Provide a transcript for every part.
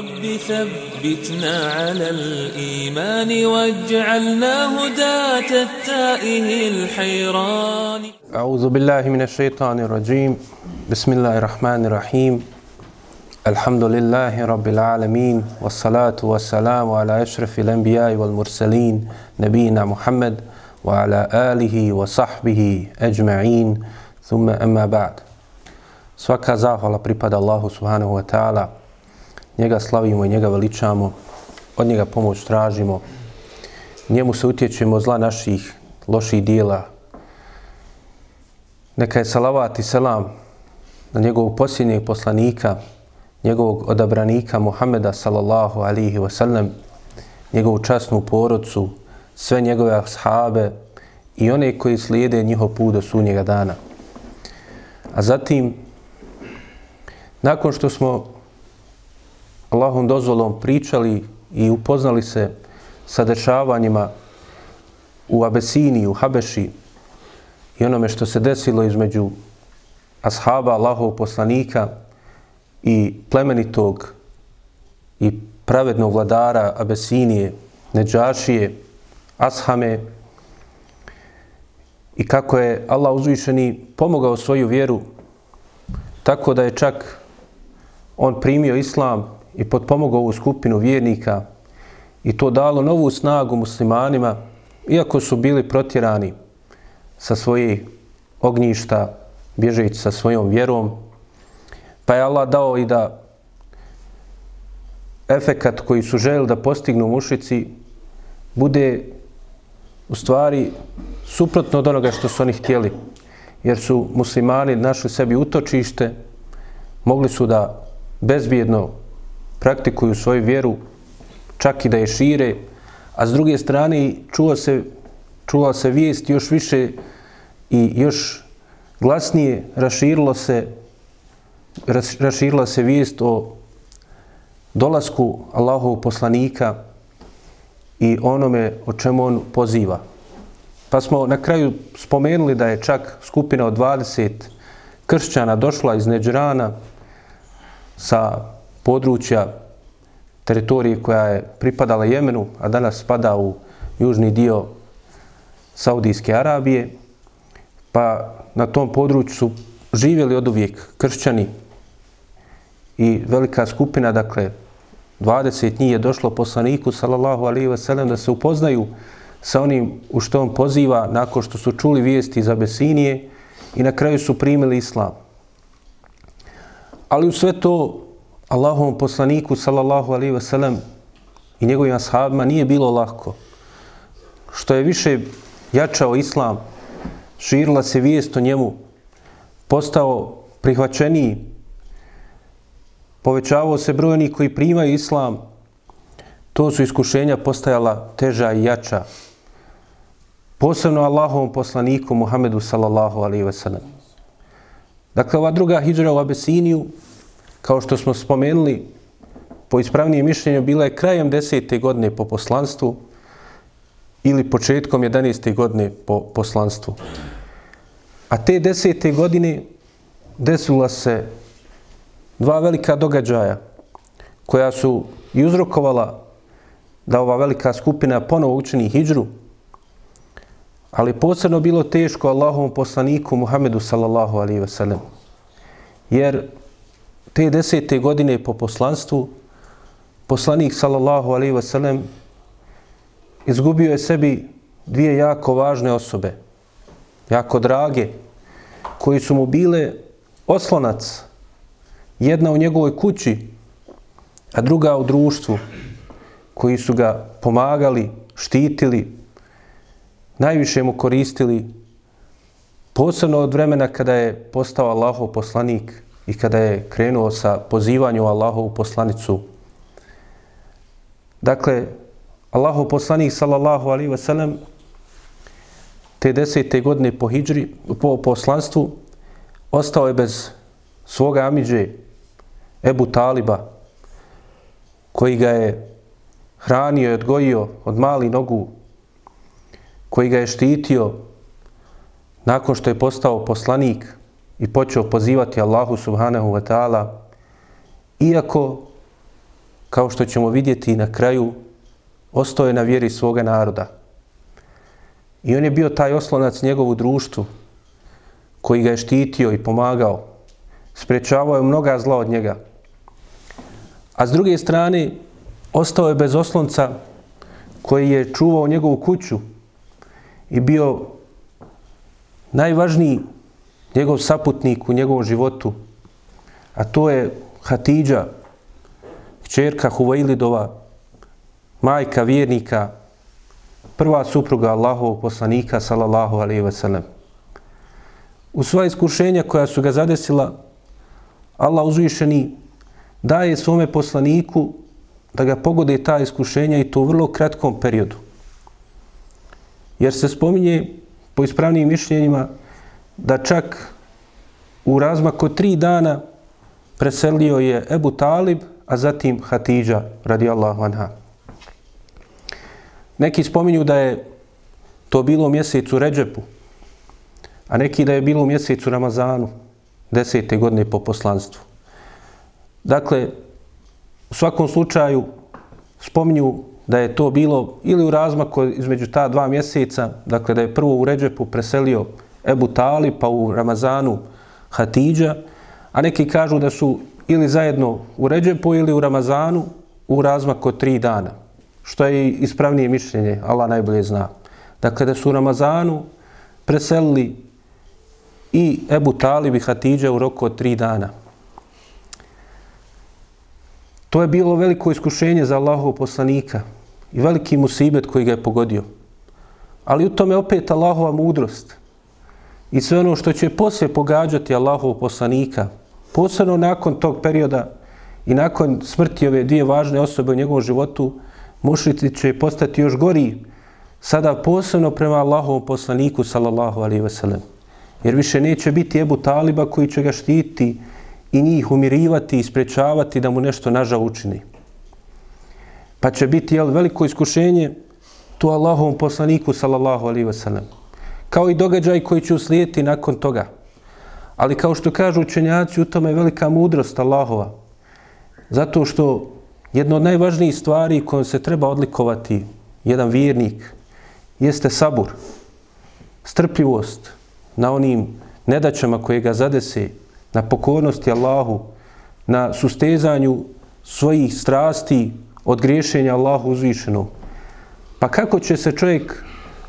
رب ثبتنا على الإيمان واجعلنا هداة التائه الحيران. أعوذ بالله من الشيطان الرجيم. بسم الله الرحمن الرحيم. الحمد لله رب العالمين والصلاة والسلام على أشرف الأنبياء والمرسلين نبينا محمد وعلى آله وصحبه أجمعين. ثم أما بعد. Svaka zahvala pripada Allahu subhanahu wa ta'ala. Njega slavimo i njega veličamo. Od njega pomoć tražimo. Njemu se utječemo zla naših loših dijela. Neka je salavat i selam na njegovog posljednjeg poslanika, njegovog odabranika Muhameda sallallahu alihi wa sallam, njegovu časnu porodcu, sve njegove ashabe i one koji slijede njihov put do sunnjega dana. A zatim, nakon što smo Allahom dozvolom pričali i upoznali se sa dešavanjima u Abesiniji, u Habeši i onome što se desilo između ashaba Allahov poslanika i plemenitog i pravednog vladara Abesinije, Neđašije, Ashame i kako je Allah uzvišeni pomogao svoju vjeru tako da je čak on primio islam i potpomogao ovu skupinu vjernika i to dalo novu snagu muslimanima, iako su bili protjerani sa svoje ognjišta, bježeći sa svojom vjerom, pa je Allah dao i da efekat koji su želi da postignu mušici bude u stvari suprotno od onoga što su oni htjeli. Jer su muslimani našli sebi utočište, mogli su da bezbjedno praktikuju svoju vjeru, čak i da je šire, a s druge strane čuva se, čuva se vijest još više i još glasnije raširilo se, raširila se vijest o dolasku Allahovog poslanika i onome o čemu on poziva. Pa smo na kraju spomenuli da je čak skupina od 20 kršćana došla iz Neđrana sa područja teritorije koja je pripadala Jemenu, a danas spada u južni dio Saudijske Arabije, pa na tom području su živjeli od uvijek kršćani i velika skupina, dakle, 20 njih je došlo poslaniku, sallallahu alaihi wasallam, da se upoznaju sa onim u što on poziva nakon što su čuli vijesti iz Abesinije i na kraju su primili islam. Ali u sve to Allahovom poslaniku sallallahu alaihi ve sellem i njegovim ashabima nije bilo lako. Što je više jačao islam, širila se vijest o njemu, postao prihvaćeniji, povećavao se broj onih koji primaju islam, to su iskušenja postajala teža i jača. Posebno Allahovom poslaniku Muhammedu sallallahu alaihi ve sellem. Dakle, ova druga hijđara u Abesiniju, kao što smo spomenuli, po ispravnijem mišljenju, bila je krajem desete godine po poslanstvu ili početkom 11. godine po poslanstvu. A te desete godine desila se dva velika događaja koja su i uzrokovala da ova velika skupina ponovo učini hijđru, ali posebno bilo teško Allahovom poslaniku Muhammedu sallallahu alaihi ve sellem. Jer te desete godine po poslanstvu, poslanik sallallahu alaihi wasallam izgubio je sebi dvije jako važne osobe, jako drage, koji su mu bile oslonac, jedna u njegovoj kući, a druga u društvu, koji su ga pomagali, štitili, najviše mu koristili, posebno od vremena kada je postao Allahov poslanik, i kada je krenuo sa pozivanjem Allahovu poslanicu. Dakle, Allahov poslanik sallallahu alaihi wasallam te desete godine po hijđri, po poslanstvu, ostao je bez svoga amiđe Ebu Taliba, koji ga je hranio i odgojio od mali nogu, koji ga je štitio nakon što je postao poslanik, i počeo pozivati Allahu subhanahu wa ta'ala, iako kao što ćemo vidjeti na kraju, ostao je na vjeri svoga naroda. I on je bio taj oslonac njegovu društvu, koji ga je štitio i pomagao. Sprečavao je mnoga zla od njega. A s druge strane, ostao je bez oslonca koji je čuvao njegovu kuću i bio najvažniji njegov saputnik u njegovom životu, a to je Hatidža, čerka Huvailidova, majka vjernika, prva supruga Allahovog poslanika, salallahu alaihi ve sellem. U sva iskušenja koja su ga zadesila, Allah uzvišeni daje svome poslaniku da ga pogode ta iskušenja i to u vrlo kratkom periodu. Jer se spominje po ispravnim mišljenjima da čak u razmaku tri dana preselio je Ebu Talib, a zatim Hatidža radijallahu anha. Neki spominju da je to bilo u mjesecu Ređepu, a neki da je bilo u mjesecu Ramazanu, desete godine po poslanstvu. Dakle, u svakom slučaju spominju da je to bilo ili u razmaku između ta dva mjeseca, dakle da je prvo u Ređepu preselio Ebu Talib, pa u Ramazanu Hatidža, a neki kažu da su ili zajedno u Ređepu ili u Ramazanu u razmaku od tri dana, što je ispravnije mišljenje, Allah najbolje zna. Dakle, da su u Ramazanu preselili i Ebu Talib i Hatidža u roku od tri dana. To je bilo veliko iskušenje za Allahov poslanika i veliki musibet koji ga je pogodio. Ali u tome opet Allahova mudrost i sve ono što će poslije pogađati Allahov poslanika, posebno nakon tog perioda i nakon smrti ove dvije važne osobe u njegovom životu, mušliti će postati još gori sada posebno prema Allahovom poslaniku, sallallahu alaihi veselem. Jer više neće biti Ebu Taliba koji će ga štiti i njih umirivati i sprečavati da mu nešto naža učini. Pa će biti jel, veliko iskušenje tu Allahovom poslaniku, sallallahu alaihi veselem. Kao i događaj koji će uslijeti nakon toga. Ali kao što kažu učenjaci, u tome je velika mudrost Allahova. Zato što jedna od najvažnijih stvari kojom se treba odlikovati jedan vjernik jeste sabur, strpljivost na onim nedaćama koje ga zadese, na pokornosti Allahu, na sustezanju svojih strasti od griješenja Allahu uzvišenom. Pa kako će se čovjek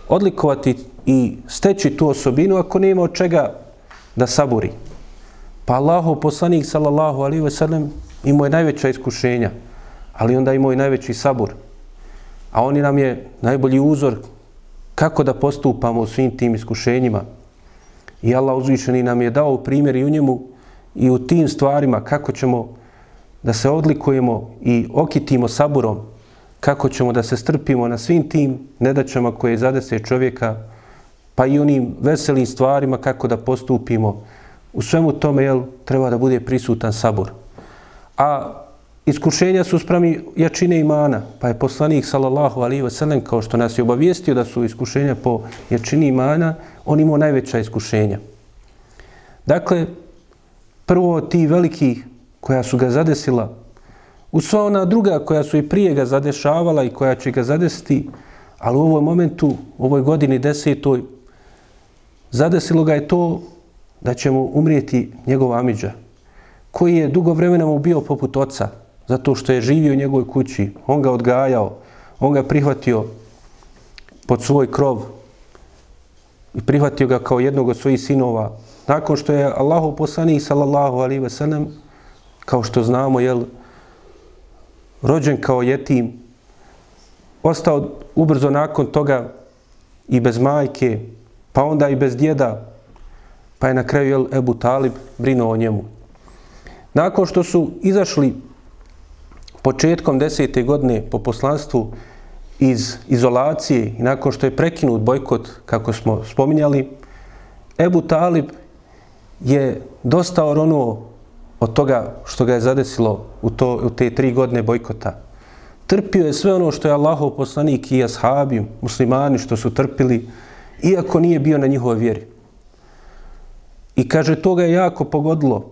odlikovati i steći tu osobinu ako nema od čega da saburi? Pa Allahu poslanik sallallahu alaihi ve sellem imao je najveća iskušenja, ali onda imao i najveći sabur. A oni nam je najbolji uzor kako da postupamo u svim tim iskušenjima. I Allah uzvišeni nam je dao primjer i u njemu i u tim stvarima kako ćemo da se odlikujemo i okitimo saburom, kako ćemo da se strpimo na svim tim nedaćama koje zadese čovjeka, pa i onim veselim stvarima kako da postupimo. U svemu tome jel, treba da bude prisutan sabor. A iskušenja su sprami jačine imana, pa je poslanik sallallahu alaihi wasallam kao što nas je obavijestio da su iskušenja po jačini imana, on imao najveća iskušenja. Dakle, prvo ti veliki koja su ga zadesila, u sva ona druga koja su i prije ga zadešavala i koja će ga zadesiti, ali u ovom momentu, u ovoj godini desetoj, zadesilo ga je to da će mu umrijeti njegov Amidža, koji je dugo vremena mu bio poput oca, zato što je živio u njegovoj kući, on ga odgajao, on ga prihvatio pod svoj krov i prihvatio ga kao jednog od svojih sinova, nakon što je Allahu poslanik sallallahu alaihi ve sellem kao što znamo jel rođen kao jetim ostao ubrzo nakon toga i bez majke pa onda i bez djeda pa je na kraju jel Ebu Talib brinuo o njemu nakon što su izašli početkom desete godine po poslanstvu iz izolacije i nakon što je prekinut bojkot kako smo spominjali Ebu Talib je dosta oronuo od toga što ga je zadesilo u, to, u te tri godine bojkota. Trpio je sve ono što je Allahov poslanik i ashabi, muslimani što su trpili, iako nije bio na njihovoj vjeri. I kaže, to ga je jako pogodilo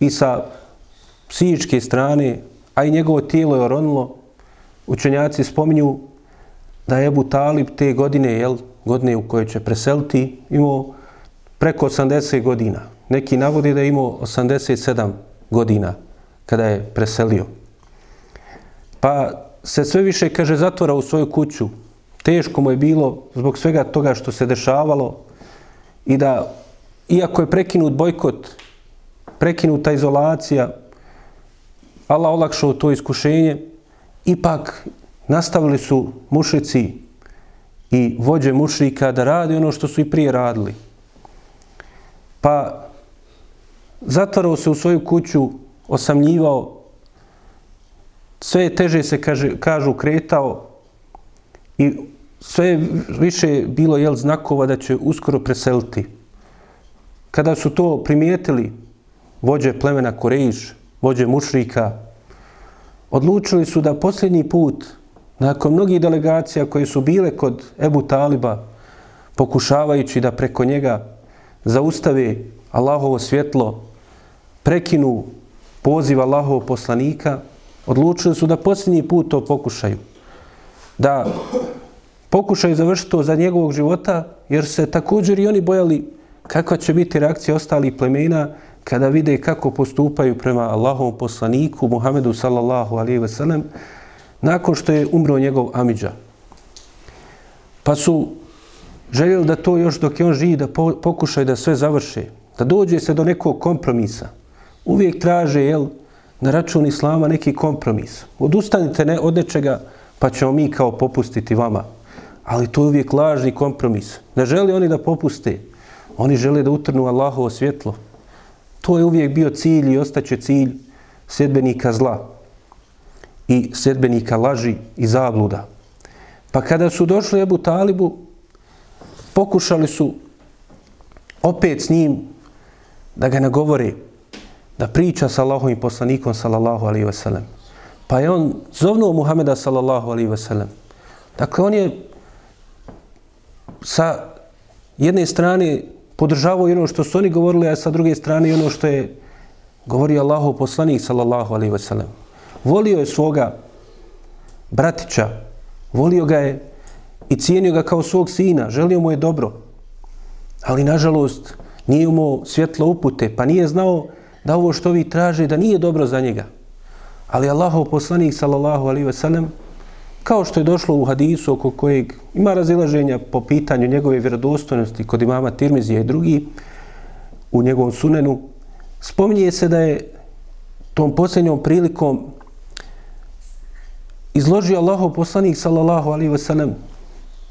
i sa psihičke strane, a i njegovo tijelo je oronilo, učenjaci spominju da je Ebu Talib te godine, jel, godine u kojoj će preseliti, imao preko 80 godina. Neki navode da je imao 87 godina kada je preselio. Pa se sve više, kaže, zatvora u svoju kuću. Teško mu je bilo zbog svega toga što se dešavalo i da, iako je prekinut bojkot, prekinuta izolacija, Allah olakšao to iskušenje, ipak nastavili su mušici i vođe mušrika da radi ono što su i prije radili. Pa zatvarao se u svoju kuću, osamljivao, sve teže se kaže, kažu kretao i sve više bilo jel znakova da će uskoro preseliti. Kada su to primijetili vođe plemena Korejiš, vođe mušrika, odlučili su da posljednji put, nakon mnogih delegacija koje su bile kod Ebu Taliba, pokušavajući da preko njega zaustave Allahovo svjetlo, prekinu poziv Allahovog poslanika, odlučili su da posljednji put to pokušaju. Da pokušaju završiti to za njegovog života, jer se također i oni bojali kakva će biti reakcija ostalih plemena kada vide kako postupaju prema Allahovom poslaniku Muhammedu sallallahu alaihi ve sellem nakon što je umro njegov Amidža. Pa su željeli da to još dok je on živi da pokušaju da sve završe, da dođe se do nekog kompromisa. Uvijek traže jel, na račun Islama neki kompromis. Odustanite ne, od nečega pa ćemo mi kao popustiti vama. Ali to je uvijek lažni kompromis. Ne želi oni da popuste. Oni žele da utrnu Allahovo svjetlo. To je uvijek bio cilj i ostaće cilj sedbenika zla i sedbenika laži i zabluda. Pa kada su došli Ebu Talibu, pokušali su opet s njim da ga nagovore, da priča sa Allahom i poslanikom sallallahu alaihi ve sellem. Pa je on zovnuo Muhameda sallallahu alaihi ve sellem. Dakle, on je sa jedne strane podržavao ono što su oni govorili, a sa druge strane ono što je govorio Allahov poslanik sallallahu alaihi ve sellem. Volio je svoga bratića, volio ga je i cijenio ga kao svog sina, želio mu je dobro. Ali, nažalost, nije imao svjetlo upute, pa nije znao da ovo što vi traže, da nije dobro za njega. Ali Allahov poslanik, sallallahu alaihi ve sellem, kao što je došlo u hadisu oko kojeg ima razilaženja po pitanju njegove vjerodostojnosti kod imama Tirmizija i drugi u njegovom sunenu, spominje se da je tom posljednjom prilikom izložio Allahov poslanik sallallahu alaihi wasallam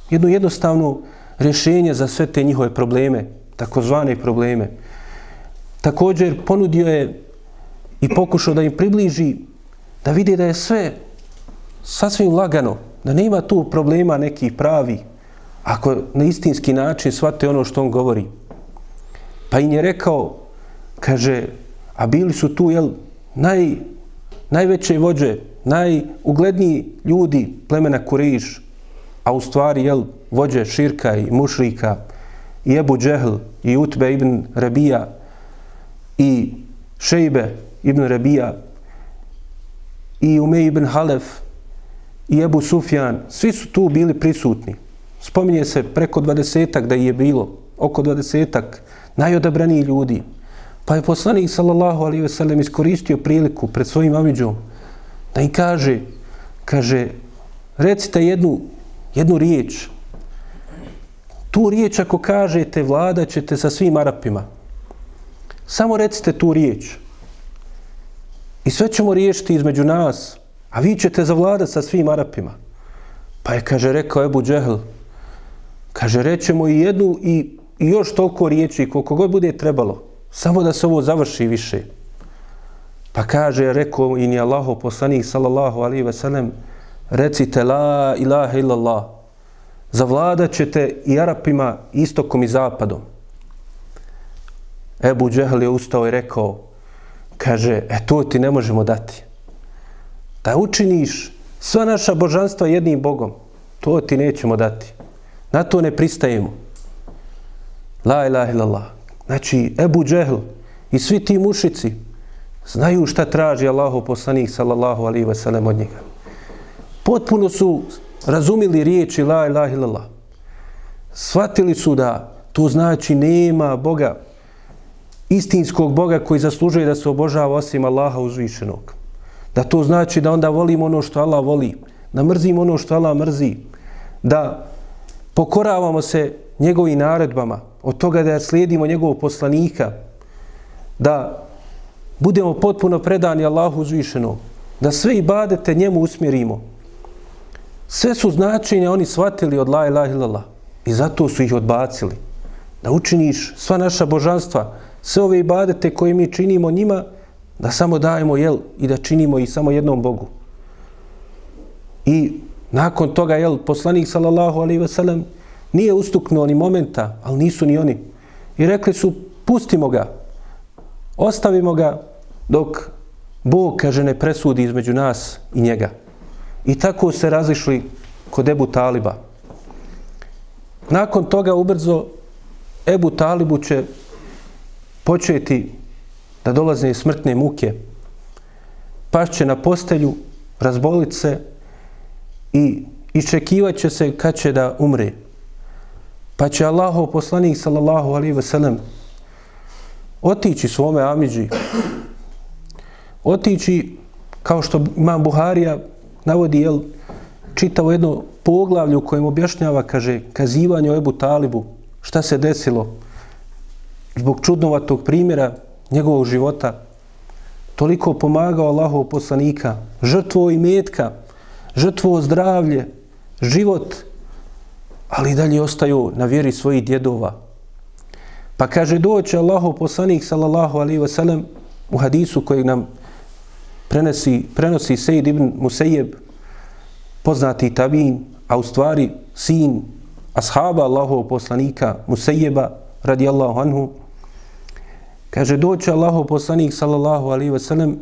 jedno jednostavno rješenje za sve te njihove probleme, takozvane probleme. Također ponudio je i pokušao da im približi da vide da je sve sasvim lagano, da nema tu problema nekih pravi, ako na istinski način shvate ono što on govori. Pa im je rekao, kaže, a bili su tu, jel, naj, najveće vođe, najugledniji ljudi plemena Kuriš, a u stvari, jel, vođe Širka i Mušrika, i Ebu Džehl, i Utbe ibn Rabija, i Šejbe ibn Rabija, i Umej ibn Halef, i Ebu Sufjan, svi su tu bili prisutni. Spominje se preko dvadesetak da je bilo, oko dvadesetak najodabraniji ljudi. Pa je poslanik sallallahu alaihi ve sellem iskoristio priliku pred svojim amidžom da im kaže, kaže, recite jednu, jednu riječ. Tu riječ ako kažete, vladat ćete sa svim Arapima. Samo recite tu riječ. I sve ćemo riješiti između nas, a vi ćete zavladati sa svim Arapima. Pa je, kaže, rekao Ebu Džehl, kaže, rećemo i jednu i, i još toliko riječi, koliko god bude trebalo, samo da se ovo završi više. Pa kaže, rekao im je Allaho poslanik, sallallahu alihi ve sellem, recite la ilaha illallah, zavladat ćete i Arapima istokom i zapadom. Ebu Džehl je ustao i rekao, kaže, e to ti ne možemo dati da učiniš sva naša božanstva jednim Bogom, to ti nećemo dati. Na to ne pristajemo. La ilaha illallah. Znači, Ebu Džehl i svi ti mušici Znaju šta traži Allahu poslanik sallallahu alaihi ve sellem od njega. Potpuno su razumili riječi la ilaha illallah. Svatili su da to znači nema Boga, istinskog Boga koji zaslužuje da se obožava osim Allaha uzvišenog. Da to znači da onda volimo ono što Allah voli, da mrzimo ono što Allah mrzi, da pokoravamo se njegovim naredbama, od toga da slijedimo njegovog poslanika, da budemo potpuno predani Allahu uzvišenom, da sve ibadete njemu usmjerimo. Sve su značenja oni shvatili od la ilaha illallah i zato su ih odbacili. Da učiniš sva naša božanstva, sve ove ibadete koje mi činimo njima, da samo dajemo jel i da činimo i samo jednom Bogu. I nakon toga, jel, poslanik sallallahu alejhi ve sellem nije ustuknuo ni momenta, ali nisu ni oni. I rekli su, pustimo ga, ostavimo ga dok Bog, kaže, ne presudi između nas i njega. I tako se razišli kod Ebu Taliba. Nakon toga ubrzo Ebu Talibu će početi da dolaze smrtne muke, pašće na postelju, razbolit se i iščekivat će se kad će da umre. Pa će Allahov poslanik sallallahu alaihi ve sellem otići svome Amidži, otići kao što imam Buharija navodi jel, čitavo jedno poglavlje u kojem objašnjava, kaže, kazivanje o Ebu Talibu, šta se desilo zbog čudnovatog primjera njegovog života, toliko pomagao Allahov poslanika, žrtvo i metka, žrtvo zdravlje, život, ali dalje ostaju na vjeri svojih djedova. Pa kaže, doće Allahov poslanik, sallallahu alaihi wasallam u hadisu kojeg nam prenosi, prenosi Sejid ibn Musejeb, poznati tabin, a u stvari sin ashaba Allahov poslanika Musejeba, radijallahu anhu, Kaže, doće Allahov poslanik, sallallahu alaihi ve sellem,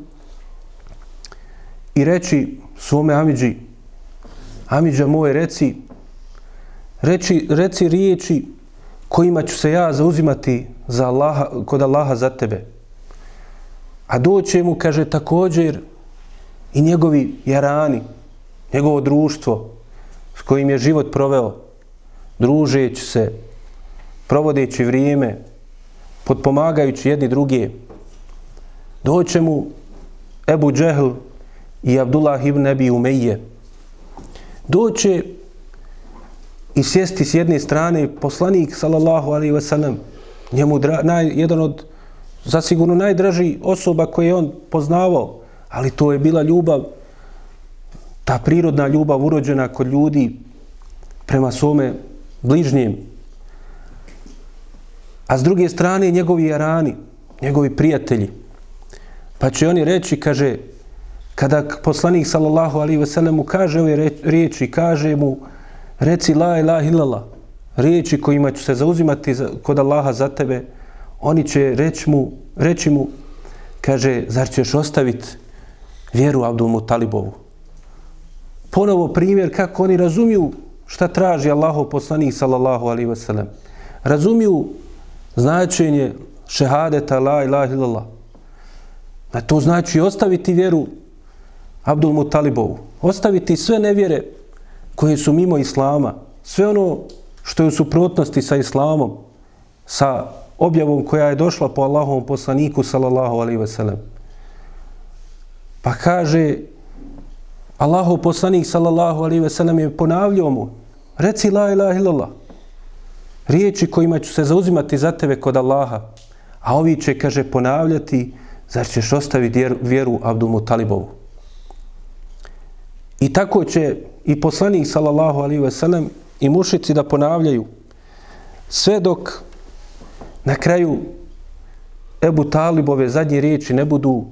i reći svome Amidži, Amidža moje, reci, reči, reci riječi kojima ću se ja zauzimati za Allaha, kod Allaha za tebe. A doće mu, kaže, također i njegovi jarani, njegovo društvo s kojim je život proveo, družeći se, provodeći vrijeme, podpomagajući jedni druge, doće mu Ebu Džehl i Abdullah ibn Ebi Umeije. Doće i sjesti s jedne strane poslanik, sallallahu alaihi ve sellem njemu dra, naj, jedan od zasigurno najdraži osoba koje je on poznavao, ali to je bila ljubav, ta prirodna ljubav urođena kod ljudi prema svome bližnjem, A s druge strane njegovi jarani, njegovi prijatelji. Pa će oni reći, kaže, kada poslanik sallallahu alaihi ve sellemu kaže ove riječi, kaže mu, reci la ilaha illallah, riječi kojima ću se zauzimati za, kod Allaha za tebe, oni će reći mu, reći mu, kaže, zar ćeš ostaviti vjeru Abdul Mutalibovu? Ponovo primjer kako oni razumiju šta traži Allahu poslanik sallallahu alaihi ve sellem. Razumiju značenje šehadeta la ilaha illallah. Na to znači ostaviti vjeru Abdul Mutalibovu. Ostaviti sve nevjere koje su mimo Islama. Sve ono što je u suprotnosti sa Islamom, sa objavom koja je došla po Allahovom poslaniku sallallahu alaihi ve sellem. Pa kaže Allahov poslanik sallallahu alaihi ve sellem je ponavljao mu reci la ilaha illallah riječi kojima ću se zauzimati za tebe kod Allaha, a ovi će, kaže, ponavljati, zar ćeš ostaviti vjeru Abdulmu Talibovu. I tako će i poslanik, sallallahu alaihi ve sellem, i mušici da ponavljaju, sve dok na kraju Ebu Talibove zadnje riječi ne budu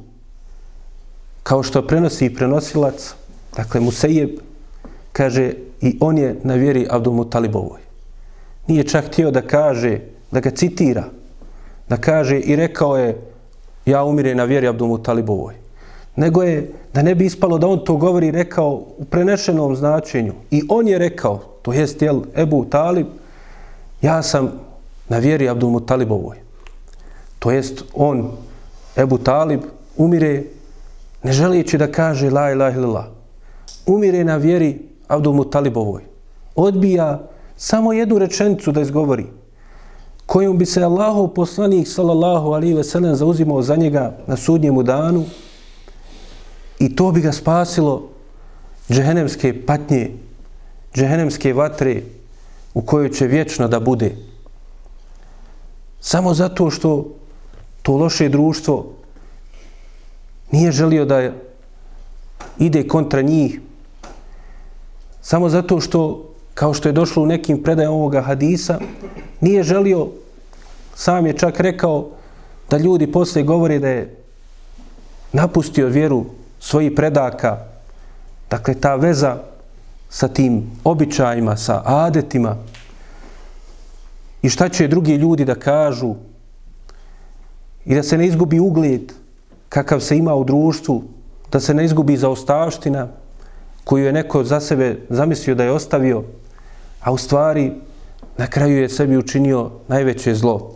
kao što prenosi i prenosilac, dakle Musejeb, kaže, i on je na vjeri Abdul Mutalibovoj nije čak htio da kaže, da ga citira, da kaže i rekao je ja umire na vjeri Abdul Talibovoj. Nego je, da ne bi ispalo da on to govori, rekao u prenešenom značenju. I on je rekao, to jest jel, Ebu Talib, ja sam na vjeri Abdul Talibovoj. To jest on, Ebu Talib, umire ne želijeći da kaže la ilaha illallah. Umire na vjeri Abdul Talibovoj. Odbija samo jednu rečenicu da izgovori kojom bi se Allahov poslanik sallallahu alihi ve sellem zauzimao za njega na sudnjemu danu i to bi ga spasilo džehenemske patnje, džehenemske vatre u kojoj će vječno da bude. Samo zato što to loše društvo nije želio da ide kontra njih. Samo zato što, kao što je došlo u nekim predajama ovoga hadisa, nije želio, sam je čak rekao, da ljudi posle govore da je napustio vjeru svojih predaka, dakle ta veza sa tim običajima, sa adetima. I šta će drugi ljudi da kažu? I da se ne izgubi ugled kakav se ima u društvu, da se ne izgubi zaostavština koju je neko za sebe zamislio da je ostavio, a u stvari na kraju je sebi učinio najveće zlo.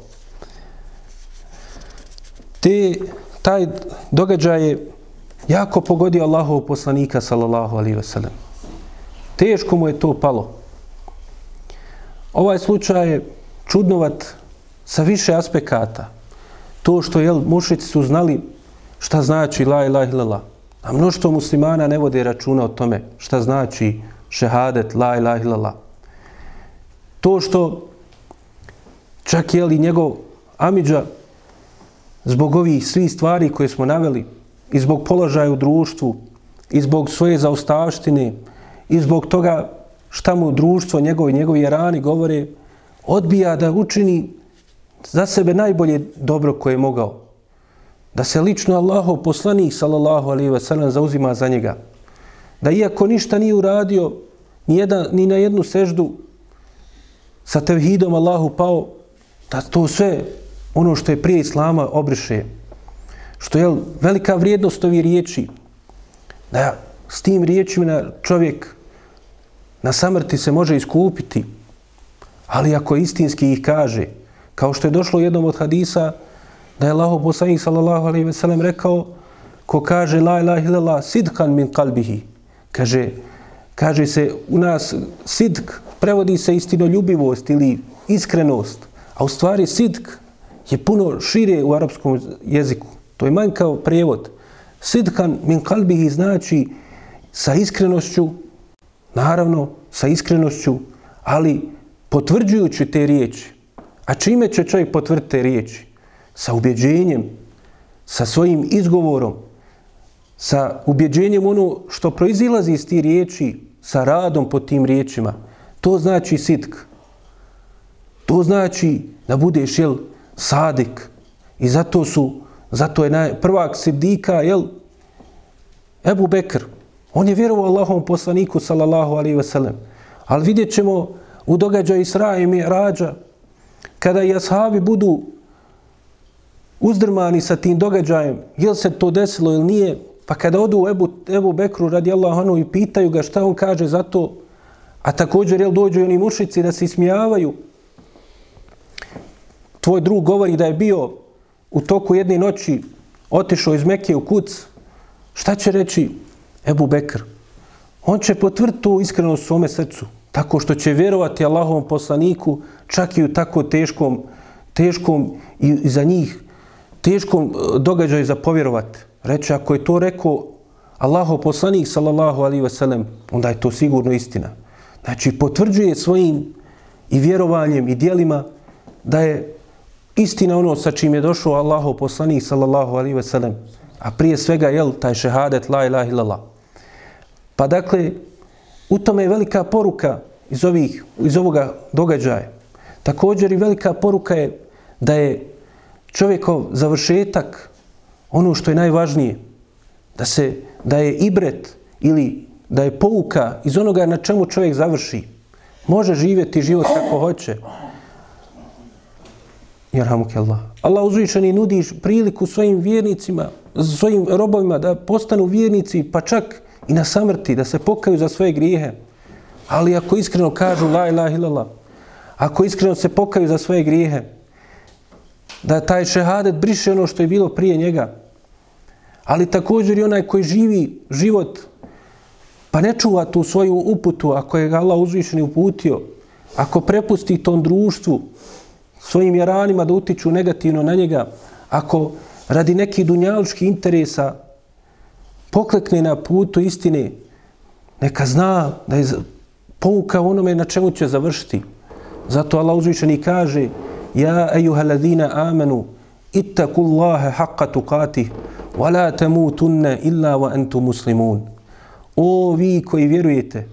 Te, taj događaj je jako pogodio Allahov poslanika, sallallahu alaihi wasallam. Teško mu je to palo. Ovaj slučaj je čudnovat sa više aspekata. To što je mušici su znali šta znači la ilaha illallah. A mnoštvo muslimana ne vode računa o tome šta znači šehadet la ilaha illallah. To što čak je li njegov amidža zbog ovih svih stvari koje smo naveli i zbog položaja u društvu i zbog svoje zaostavštine i zbog toga šta mu društvo, njegovi, njegovi rani govore, odbija da učini za sebe najbolje dobro koje je mogao. Da se lično Allahov poslanik, sallallahu alaihi ve sellem, zauzima za njega. Da iako ništa nije uradio, ni, jedan, ni na jednu seždu sa tevhidom Allahu pao, da to sve ono što je prije Islama obriše. Što je velika vrijednost ovih riječi. Da s tim riječima čovjek na samrti se može iskupiti, ali ako istinski ih kaže, kao što je došlo jednom od hadisa, da je Allah poslanik sallallahu alejhi ve sellem rekao, ko kaže la ilaha illallah sidkan min qalbihi kaže, kaže se u nas sidk, prevodi se istinoljubivost ili iskrenost, a u stvari sidk je puno šire u arapskom jeziku. To je manjkao prijevod. Sidkan min kalbihi znači sa iskrenošću, naravno sa iskrenošću, ali potvrđujući te riječi. A čime će čovjek potvrditi te riječi? Sa ubjeđenjem, sa svojim izgovorom, sa ubjeđenjem ono što proizilazi iz tih riječi, sa radom po tim riječima. To znači sitk. To znači da budeš, jel, sadik. I zato su, zato je naj, prvak sidika, jel, Ebu Bekr. On je vjerovao Allahom poslaniku, sallallahu alaihi ve sellem. Ali vidjet ćemo u događaju Isra i Mirađa, kada i ashabi budu uzdrmani sa tim događajem, jel se to desilo ili nije, pa kada odu u Ebu, Ebu Bekru radi Allahanu i pitaju ga šta on kaže za to, a također jel dođu oni mušici da se ismijavaju, tvoj drug govori da je bio u toku jedne noći otišao iz Mekije u kuc, šta će reći Ebu Bekr? On će potvrditi tu iskrenost u svome srcu, tako što će vjerovati Allahovom poslaniku čak i u tako teškom, teškom i za njih teškom e, događaju za povjerovati. Reče, ako je to rekao Allahov poslanik, sallallahu alaihi ve sellem, onda je to sigurno istina. Znači, potvrđuje svojim i vjerovanjem i dijelima da je istina ono sa čim je došao Allahov poslanik, sallallahu alaihi ve sellem. A prije svega, jel, taj šehadet, la ilaha illallah. Pa dakle, u tome je velika poruka iz, ovih, iz ovoga događaja. Također i velika poruka je da je čovjekov završetak ono što je najvažnije. Da se da je ibret ili da je pouka iz onoga na čemu čovjek završi. Može živjeti život kako hoće. Jerhamuke Allah. Allah uzvišeni nudi priliku svojim vjernicima, svojim robovima da postanu vjernici, pa čak i na samrti, da se pokaju za svoje grijehe. Ali ako iskreno kažu la ilaha illallah, ako iskreno se pokaju za svoje grijehe, da taj šehadet briše ono što je bilo prije njega, Ali također i onaj koji živi život pa ne čuva tu svoju uputu ako je ga Allah uzvišeni uputio, ako prepusti tom društvu svojim jaranima da utiču negativno na njega, ako radi nekih dunjaluških interesa poklekne na putu istine, neka zna da je pouka onome na čemu će završiti. Zato Allah uzvišeni kaže Ja ejuha ladina amenu ittaku Allahe haqqa tukatih wa la tamutunne illa wa entu muslimun. O vi koji vjerujete,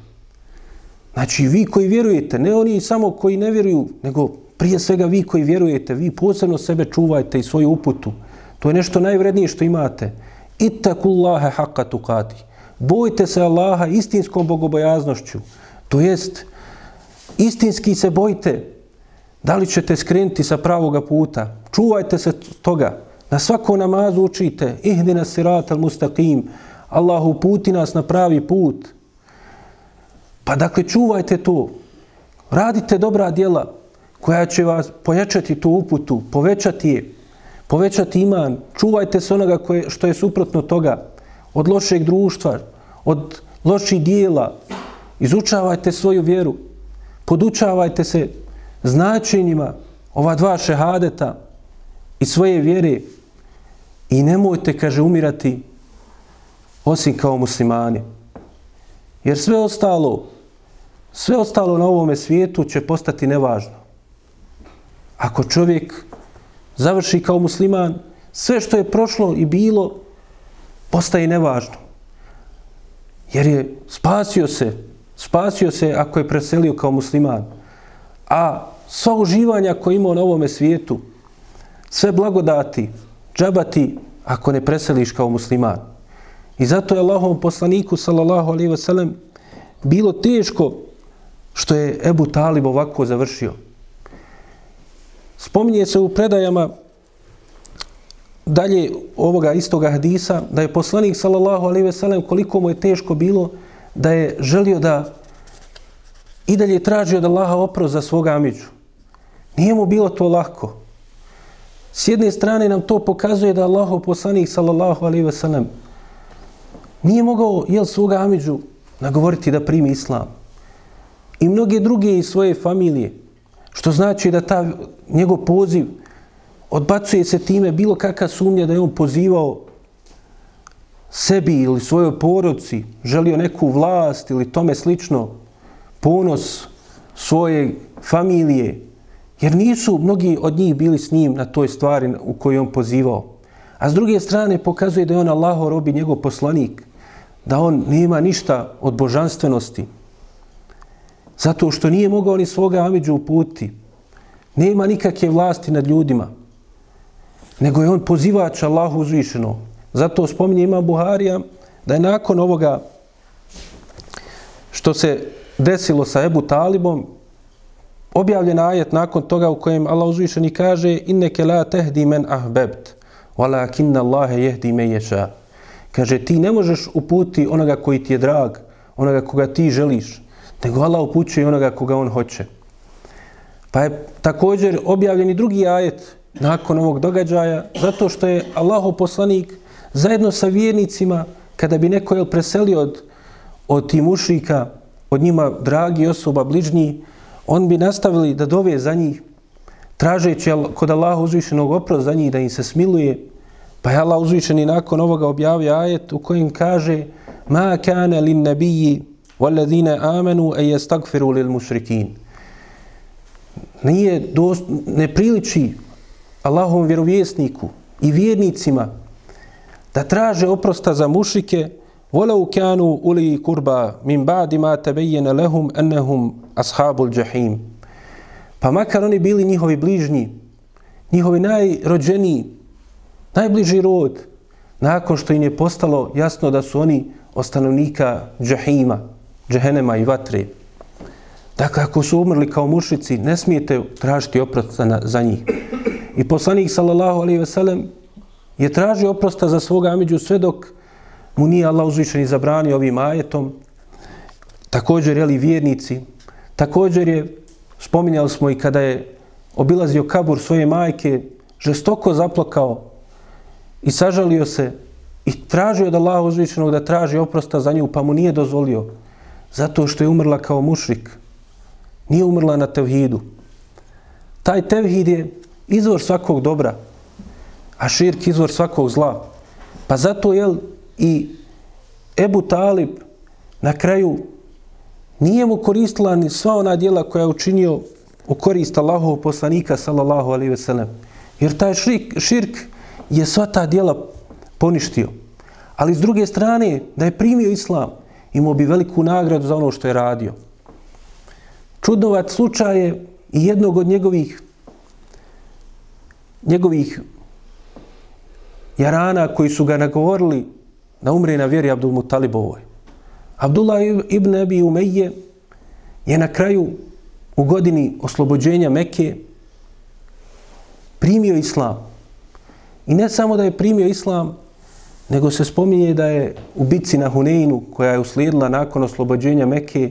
znači vi koji vjerujete, ne oni samo koji ne vjeruju, nego prije svega vi koji vjerujete, vi posebno sebe čuvajte i svoju uputu. To je nešto najvrednije što imate. Ittaku haqqa tukatih. Bojte se Allaha istinskom bogobojaznošću. To jest, istinski se bojte da li ćete skrenuti sa pravoga puta. Čuvajte se toga. Na svako namazu učite. Ihdina siratal mustaqim. Allahu puti nas na pravi put. Pa dakle, čuvajte to. Radite dobra djela koja će vas pojačati tu uputu, povećati je, povećati iman. Čuvajte se onoga koje, što je suprotno toga. Od lošeg društva, od loših dijela, Izučavajte svoju vjeru. Podučavajte se značenjima ova dva šehadeta i svoje vjere i nemojte, kaže, umirati osim kao muslimani. Jer sve ostalo, sve ostalo na ovome svijetu će postati nevažno. Ako čovjek završi kao musliman, sve što je prošlo i bilo, postaje nevažno. Jer je spasio se spasio se ako je preselio kao musliman. A sva uživanja koje imao na ovome svijetu, sve blagodati, džabati ako ne preseliš kao musliman. I zato je Allahovom poslaniku, sallallahu alaihi ve sellem, bilo teško što je Ebu Talib ovako završio. Spominje se u predajama dalje ovoga istoga hadisa da je poslanik sallallahu alaihi ve sellem koliko mu je teško bilo da je želio da i dalje traži od Allaha oprost za svoga amidžu. Nije mu bilo to lako. S jedne strane nam to pokazuje da Allahov poslanik sallallahu alaihi ve sellem nije mogao jel svoga Amidžu nagovoriti da primi islam. I mnoge druge iz svoje familije. Što znači da ta njegov poziv odbacuje se time bilo kakva sumnja da je on pozivao sebi ili svojoj porodci, želio neku vlast ili tome slično, ponos svoje familije, jer nisu mnogi od njih bili s njim na toj stvari u kojoj on pozivao. A s druge strane pokazuje da je on Allaho robi njegov poslanik, da on nema ništa od božanstvenosti, zato što nije mogao ni svoga Amidžu uputi, nema nikakve vlasti nad ljudima, nego je on pozivač Allahu uzvišeno, Zato spominje ima Buharija da je nakon ovoga što se desilo sa Ebu Talibom, objavljen ajet nakon toga u kojem Allah uzvišeni kaže inneke la tehdi men ahbebt, walakinna Allahe jehdi me ješa. Kaže, ti ne možeš uputi onoga koji ti je drag, onoga koga ti želiš, nego Allah upućuje onoga koga on hoće. Pa je također objavljen i drugi ajet nakon ovog događaja, zato što je Allahov poslanik zajedno sa vjernicima, kada bi neko jel, preselio od, od tih mušika, od njima dragi osoba, bližnji, on bi nastavili da dove za njih, tražeći kod Allaha uzvišenog oprost za njih da im se smiluje, pa je Allah i nakon ovoga objavio ajet u kojem kaže ma kane lin nabiji walladine amenu e jestagfiru lil mušrikin. Nije dost, ne priliči Allahovom vjerovjesniku i vjernicima da traže oprosta za mušike, volau kanu uli kurba min ba'di ma tebejene lehum ennehum ashabul jahim Pa makar oni bili njihovi bližnji, njihovi najrođeniji, najbliži rod, nakon što im je postalo jasno da su oni ostanovnika džahima, džahenema i vatre. Dakle, ako su umrli kao mušici, ne smijete tražiti oprosta za njih. I poslanik, sallallahu alaihi ve sellem, je tražio oprosta za svoga amiđu sve dok mu nije Allah uzvišen i zabranio ovim ajetom. Također, jeli vjernici, također je, spominjali smo i kada je obilazio kabur svoje majke, žestoko zaplakao i sažalio se i tražio od Allaha uzvišenog da traži oprosta za nju, pa mu nije dozvolio. Zato što je umrla kao mušrik. Nije umrla na tevhidu. Taj tevhid je izvor svakog dobra, a širk izvor svakog zla. Pa zato je i Ebu Talib na kraju nije mu koristila ni sva ona djela koja je učinio u korist Allahov poslanika sallallahu alaihi ve sellem. Jer taj širk, širk je sva ta djela poništio. Ali s druge strane, da je primio islam, imao bi veliku nagradu za ono što je radio. Čudnovat slučaj je i jednog od njegovih njegovih jarana koji su ga nagovorili da umre na vjeri Abdul Mutalibovoj. Abdullah ibn Abi Umeje je na kraju u godini oslobođenja Mekke primio islam. I ne samo da je primio islam, nego se spominje da je u bitci na Huneinu, koja je uslijedila nakon oslobođenja Mekke,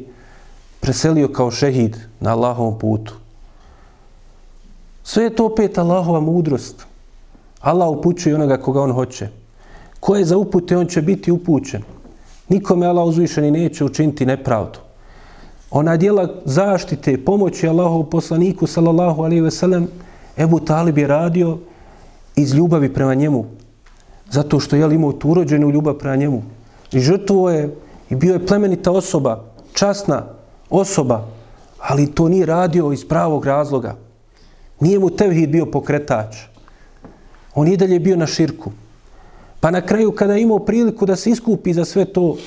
preselio kao šehid na Allahovom putu. Sve je to opet Allahova mudrost. Allah upućuje onoga koga on hoće. Ko je za upute, on će biti upućen. Nikome Allah uzvišeni neće učiniti nepravdu. Ona dijela zaštite, pomoći Allahov poslaniku, sallallahu alaihi ve sellem, Ebu Talib je radio iz ljubavi prema njemu. Zato što je imao tu urođenu ljubav prema njemu. I žrtvo je i bio je plemenita osoba, časna osoba, ali to nije radio iz pravog razloga. Nije mu tevhid bio pokretač. On i dalje bio na širku. Pa na kraju kada je imao priliku da se iskupi za sve to,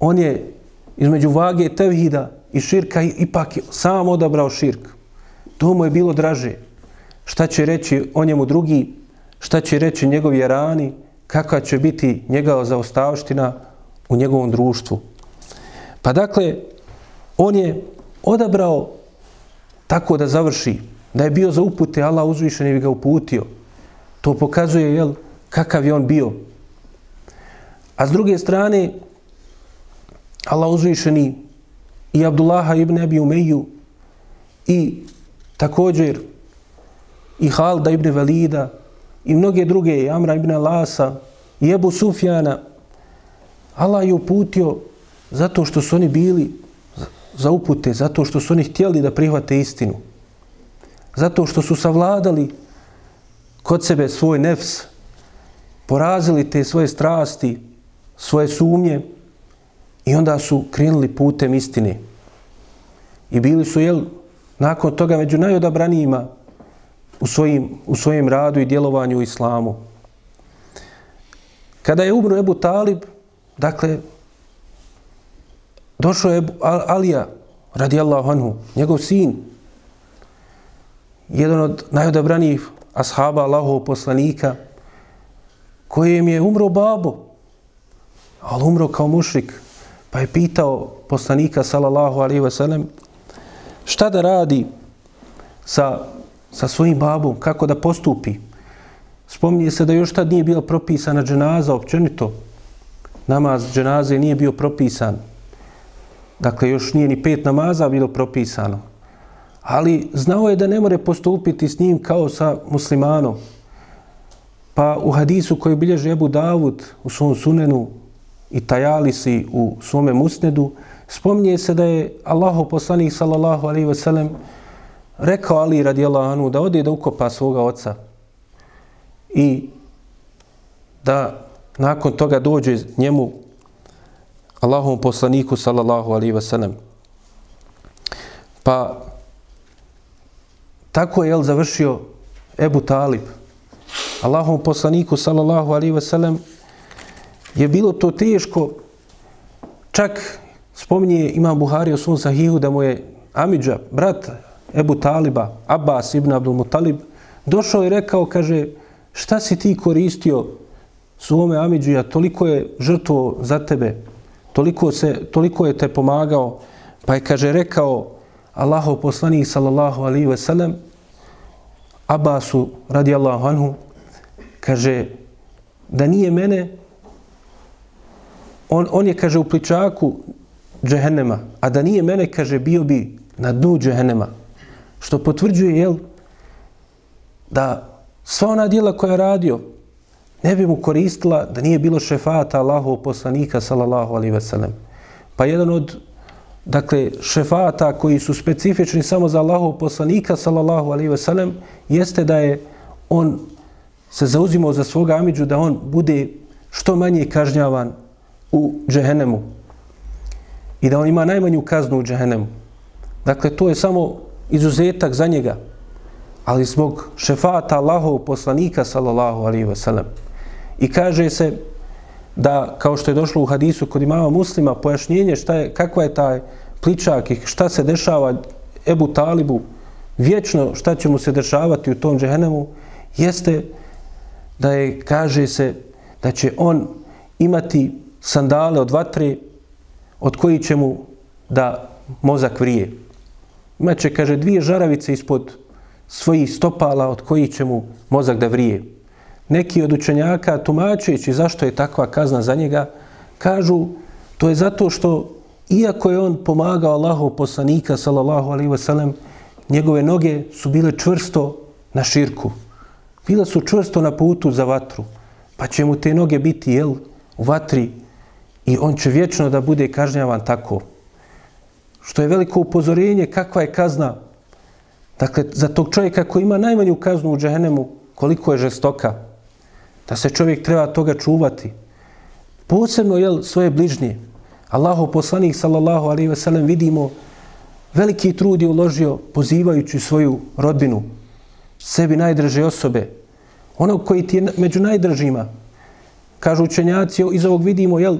on je između vage tevhida i širka ipak sam odabrao širk. To mu je bilo draže. Šta će reći o njemu drugi, šta će reći njegovi rani, kakva će biti njegova zaostavština u njegovom društvu. Pa dakle, on je odabrao tako da završi, da je bio za upute, Allah uzvišen je ga uputio. To pokazuje, jel, kakav je on bio. A s druge strane, Allah uzvišeni i Abdullaha ibn Abi Umeju i također i Halda ibn Velida i mnoge druge, i Amra ibn Lasa i Ebu Sufjana, Allah je uputio zato što su oni bili za upute, zato što su oni htjeli da prihvate istinu. Zato što su savladali kod sebe svoj nefs, porazili te svoje strasti, svoje sumnje i onda su krenuli putem istine. I bili su, jel, nakon toga među najodabranijima u svojim, u svojim radu i djelovanju u islamu. Kada je umro Ebu Talib, dakle, došao je Alija, radijallahu anhu, njegov sin, jedan od najodabranijih ashaba Allahov poslanika, kojem je umro babo, ali umro kao mušrik, pa je pitao poslanika, sallallahu alaihi wasallam, šta da radi sa, sa svojim babom, kako da postupi. Spominje se da još tad nije bila propisana dženaza, općenito, namaz dženaze nije bio propisan. Dakle, još nije ni pet namaza bilo propisano. Ali znao je da ne more postupiti s njim kao sa muslimanom. Pa u hadisu koji bilježi Ebu Davud u svom sunenu i Tajalisi u svome musnedu, spominje se da je Allahov poslanik sallallahu alaihi ve sellem rekao Ali radijallahu anhu da ode da ukopa svoga oca i da nakon toga dođe njemu Allahovom poslaniku sallallahu alaihi wasallam. Pa tako je jel završio Ebu Talib. Allahovom poslaniku sallallahu alaihi wasallam je bilo to teško čak spominje Imam Buhari u svom sahihu da mu je Amidža, brat Ebu Taliba, Abbas ibn Abdul Mutalib, došao i rekao, kaže, šta si ti koristio svome Amidžija, toliko je žrtvo za tebe, toliko, se, toliko je te pomagao, pa je, kaže, rekao Allahov poslanik, sallallahu alihi ve sellem, Abbasu, radijallahu anhu, kaže, da nije mene, on, on je, kaže, u pličaku džehennema, a da nije mene, kaže, bio bi na dnu džehennema. Što potvrđuje, jel, da sva ona dijela koja je radio, ne bi mu koristila da nije bilo šefata Allahov poslanika sallallahu alaihi veselem. Pa jedan od dakle šefata koji su specifični samo za Allahov poslanika sallallahu alaihi veselem, jeste da je on se zauzimao za svoga amidžu da on bude što manje kažnjavan u džehennemu i da on ima najmanju kaznu u džehennemu. Dakle, to je samo izuzetak za njega, ali zbog šefata Allahov poslanika sallallahu alaihi wasallam. I kaže se da, kao što je došlo u hadisu kod imama muslima, pojašnjenje šta je, kakva je taj pličak i šta se dešava Ebu Talibu, vječno šta će mu se dešavati u tom džehennemu, jeste da je, kaže se, da će on imati sandale od vatre od koji će mu da mozak vrije meče, kaže, dvije žaravice ispod svojih stopala od kojih će mu mozak da vrije. Neki od učenjaka, tumačujući zašto je takva kazna za njega, kažu to je zato što iako je on pomagao Allahov poslanika, sallallahu alaihi wasallam, njegove noge su bile čvrsto na širku. Bile su čvrsto na putu za vatru. Pa će mu te noge biti, jel, u vatri i on će vječno da bude kažnjavan tako. Što je veliko upozorenje kakva je kazna. Dakle, za tog čovjeka koji ima najmanju kaznu u džehennemu, koliko je žestoka. Da se čovjek treba toga čuvati. Posebno, jel, svoje bližnje. Allahu poslanik, sallallahu alaihi ve sellem, vidimo veliki trud je uložio pozivajući svoju rodbinu, sebi najdraže osobe, onog koji ti je među najdražima. Kažu učenjaci, iz ovog vidimo, jel,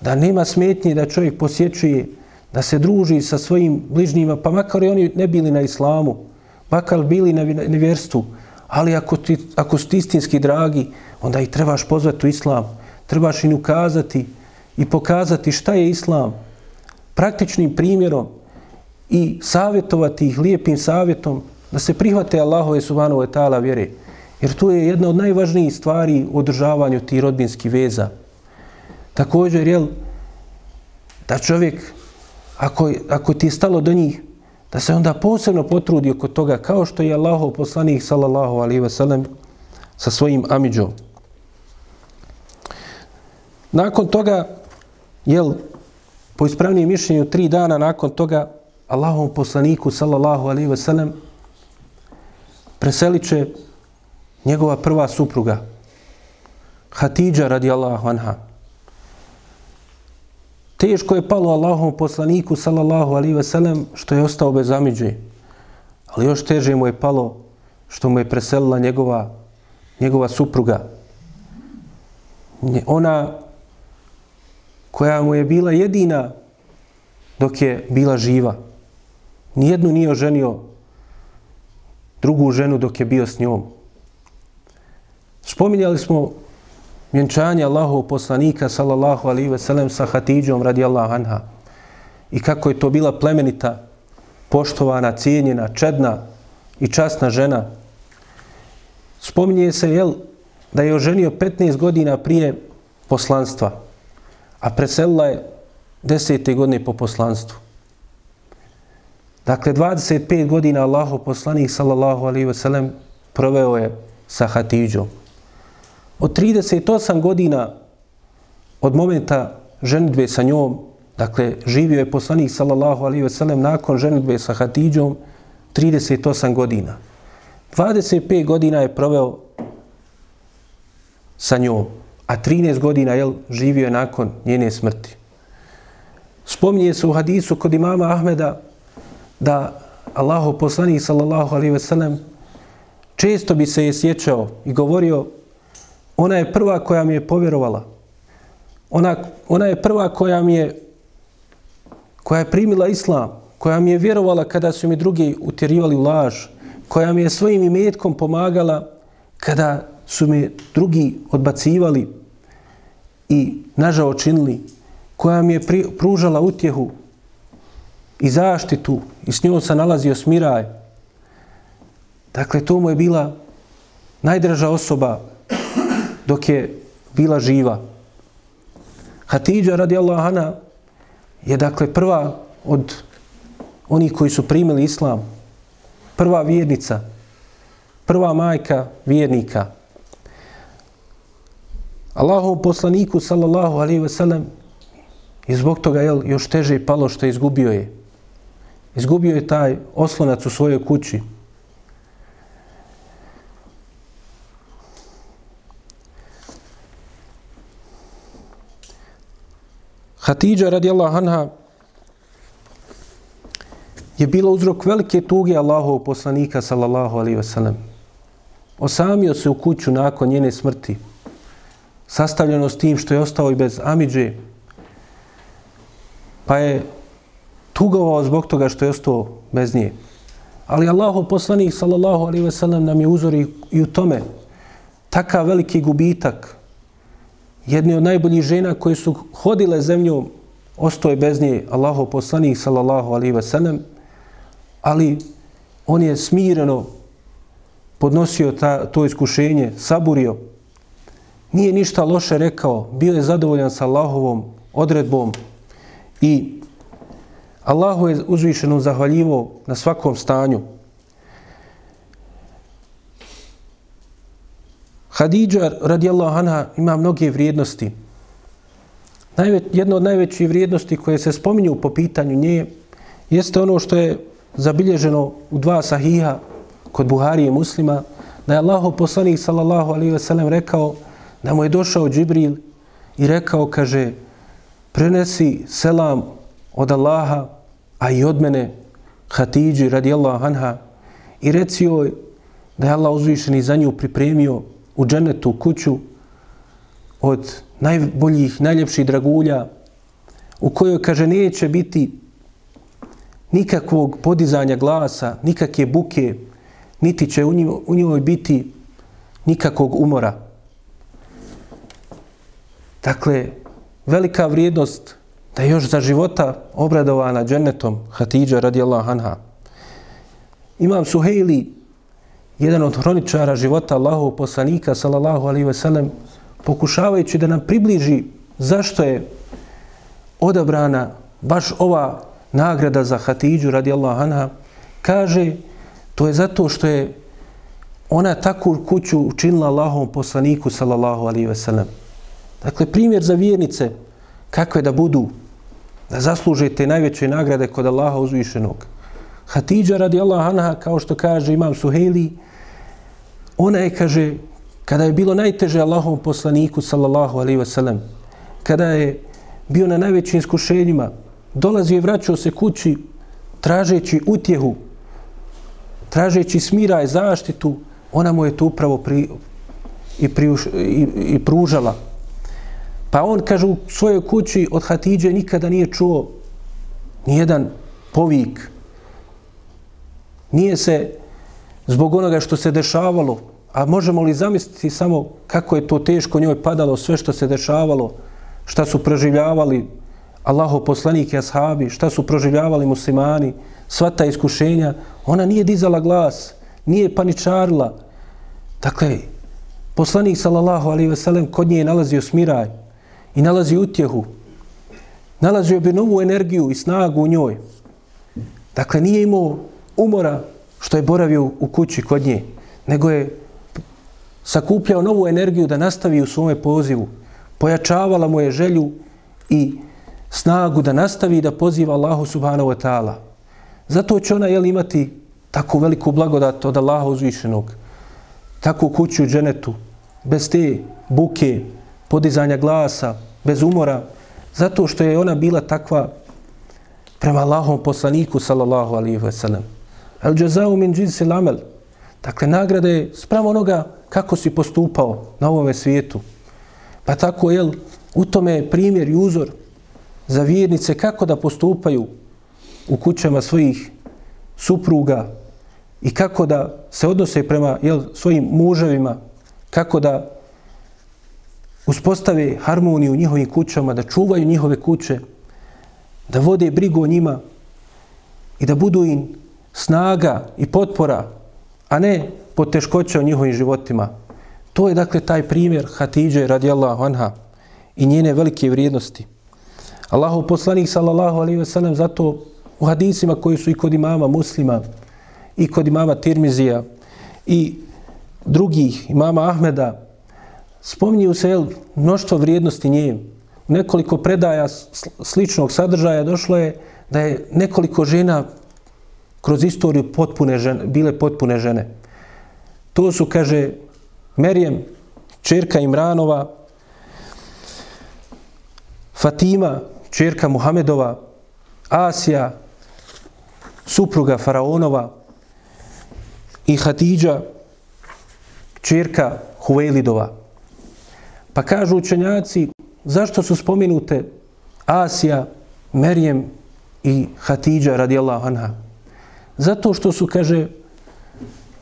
da nema smetnje da čovjek posjećuje, da se druži sa svojim bližnjima, pa makar i oni ne bili na islamu, makar bili na nevjerstvu, ali ako, ti, ako su istinski dragi, onda ih trebaš pozvati u islam, trebaš im ukazati i pokazati šta je islam praktičnim primjerom i savjetovati ih lijepim savjetom da se prihvate Allahove subhanahu wa ta'ala vjere. Jer to je jedna od najvažnijih stvari u održavanju tih rodbinskih veza. Također, jel, da čovjek, ako, ako ti je stalo do njih, da se onda posebno potrudi oko toga, kao što je Allahov poslanik, sallallahu alaihi wasallam, sa svojim amidžom. Nakon toga, jel, po ispravnijem mišljenju, tri dana nakon toga, Allahom poslaniku, sallallahu alaihi wasallam, preselit će njegova prva supruga, Hatidža radijallahu anha. Teško je palo Allahom poslaniku, sallallahu alihi ve sellem, što je ostao bez amiđe. Ali još teže mu je palo što mu je preselila njegova, njegova supruga. Ona koja mu je bila jedina dok je bila živa. Nijednu nije oženio drugu ženu dok je bio s njom. Spominjali smo vjenčanje Allahov poslanika sallallahu alaihi ve sellem sa Hatidžom radijallahu anha i kako je to bila plemenita, poštovana, cijenjena, čedna i časna žena. Spominje se jel, da je oženio 15 godina prije poslanstva, a preselila je desete godine po poslanstvu. Dakle, 25 godina Allahov poslanik sallallahu alaihi ve sellem proveo je sa Hatidžom. Od 38 godina od momenta ženitbe sa njom, dakle, živio je poslanik sallallahu alaihi ve sellem nakon ženitbe sa Hatidžom 38 godina. 25 godina je proveo sa njom, a 13 godina je živio je nakon njene smrti. Spominje se u hadisu kod imama Ahmeda da Allahu poslanik sallallahu alaihi ve sellem često bi se je sjećao i govorio ona je prva koja mi je povjerovala. Ona, ona je prva koja mi je koja je primila islam, koja mi je vjerovala kada su mi drugi utjerivali laž, koja mi je svojim imetkom pomagala kada su mi drugi odbacivali i nažao činili, koja mi je pri, pružala utjehu i zaštitu i s njom se nalazio smiraj. Dakle, to mu je bila najdraža osoba dok je bila živa. Hatidža radijallahu anha je dakle prva od onih koji su primili islam, prva vjernica, prva majka vjernika. Allahov poslaniku sallallahu alaihi ve sellem i zbog toga je još teže palo što je izgubio je. Izgubio je taj oslonac u svojoj kući. Hatidža radijallahu anha je bila uzrok velike tuge Allahov poslanika sallallahu alaihi ve sellem. Osamio se u kuću nakon njene smrti. Sastavljeno s tim što je ostao i bez Amidže. Pa je tugovao zbog toga što je ostao bez nje. Ali Allahov poslanik sallallahu alaihi ve sellem nam je uzor i u tome. Takav veliki gubitak jedni od najboljih žena koje su hodile zemljom, ostoje bez nje Allahov poslanik sallallahu alaihi ve sellem, ali on je smireno podnosio ta, to iskušenje, saburio, nije ništa loše rekao, bio je zadovoljan sa Allahovom odredbom i Allahu je uzvišeno zahvaljivo na svakom stanju. Hadidža radijallahu anha ima mnoge vrijednosti. Najve, jedna od najvećih vrijednosti koje se spominju po pitanju nje jeste ono što je zabilježeno u dva sahiha kod Buharije muslima, da je Allaho poslanik sallallahu alaihi ve sellem rekao da mu je došao Džibril i rekao, kaže, prenesi selam od Allaha, a i od mene, Hatidži radijallahu anha, i reci joj da je Allah uzvišeni za nju pripremio u dženetu kuću od najboljih, najljepših dragulja, u kojoj, kaže, neće biti nikakvog podizanja glasa, nikakve buke, niti će u njoj, u njoj biti nikakvog umora. Dakle, velika vrijednost da je još za života obradovana džennetom Hatidža radijallahu anha. Imam Suhejli, jedan od hroničara života Allahov poslanika, sallallahu alaihi ve sellem, pokušavajući da nam približi zašto je odabrana baš ova nagrada za Hatidžu radijallahu anha, kaže to je zato što je ona takvu kuću učinila Allahom poslaniku, sallallahu alaihi ve sellem. Dakle, primjer za vjernice kakve da budu, da zaslužite najveće nagrade kod Allaha uzvišenog. Hatidža radi Allah anha, kao što kaže imam Suhejli, ona je, kaže, kada je bilo najteže Allahom poslaniku, sallallahu alaihi ve sellem, kada je bio na najvećim iskušenjima, dolazio i vraćao se kući tražeći utjehu, tražeći smira i zaštitu, ona mu je to upravo pri, i, priuš, i, i pružala. Pa on, kaže, u svojoj kući od Hatidže nikada nije čuo nijedan povik. Nije se zbog onoga što se dešavalo, a možemo li zamisliti samo kako je to teško njoj padalo, sve što se dešavalo, šta su proživljavali Allaho poslanik i ashabi, šta su proživljavali muslimani, sva ta iskušenja, ona nije dizala glas, nije paničarila. Dakle, poslanik sallallahu alaihi ve sellem kod nje je nalazio smiraj, i nalazi utjehu. Nalazio bi novu energiju i snagu u njoj. Dakle, nije imao umora što je boravio u kući kod nje, nego je sakupljao novu energiju da nastavi u svome pozivu. Pojačavala mu je želju i snagu da nastavi da poziva Allahu subhanahu wa ta'ala. Zato će ona jel, imati takvu veliku blagodat od Allaha uzvišenog. Takvu kuću u dženetu, bez te buke, podizanja glasa, bez umora, zato što je ona bila takva prema Allahom poslaniku, sallallahu alaihi wa sallam. El jazau min džinsi amel. Dakle, nagrada je spravo onoga kako si postupao na ovome svijetu. Pa tako, jel, u tome je primjer i uzor za vjernice kako da postupaju u kućama svojih supruga i kako da se odnose prema jel, svojim muževima, kako da uspostave harmoniju u njihovim kućama, da čuvaju njihove kuće, da vode brigu o njima i da budu im snaga i potpora, a ne poteškoća u njihovim životima. To je dakle taj primjer Hatidže radijallahu anha i njene velike vrijednosti. Allahu poslanik sallallahu alaihi ve sellem zato u hadisima koji su i kod imama muslima i kod imama Tirmizija i drugih imama Ahmeda spominju se jel, mnoštvo vrijednosti nje. Nekoliko predaja sličnog sadržaja došlo je da je nekoliko žena kroz istoriju potpune žene, bile potpune žene. To su, kaže, Merijem, čerka Imranova, Fatima, čerka Muhamedova, Asija, supruga Faraonova i Hatidža, čerka Huvelidova. Pa kažu učenjaci, zašto su spominute Asija, Merijem i Hatidža radijallahu anha? Zato što su, kaže,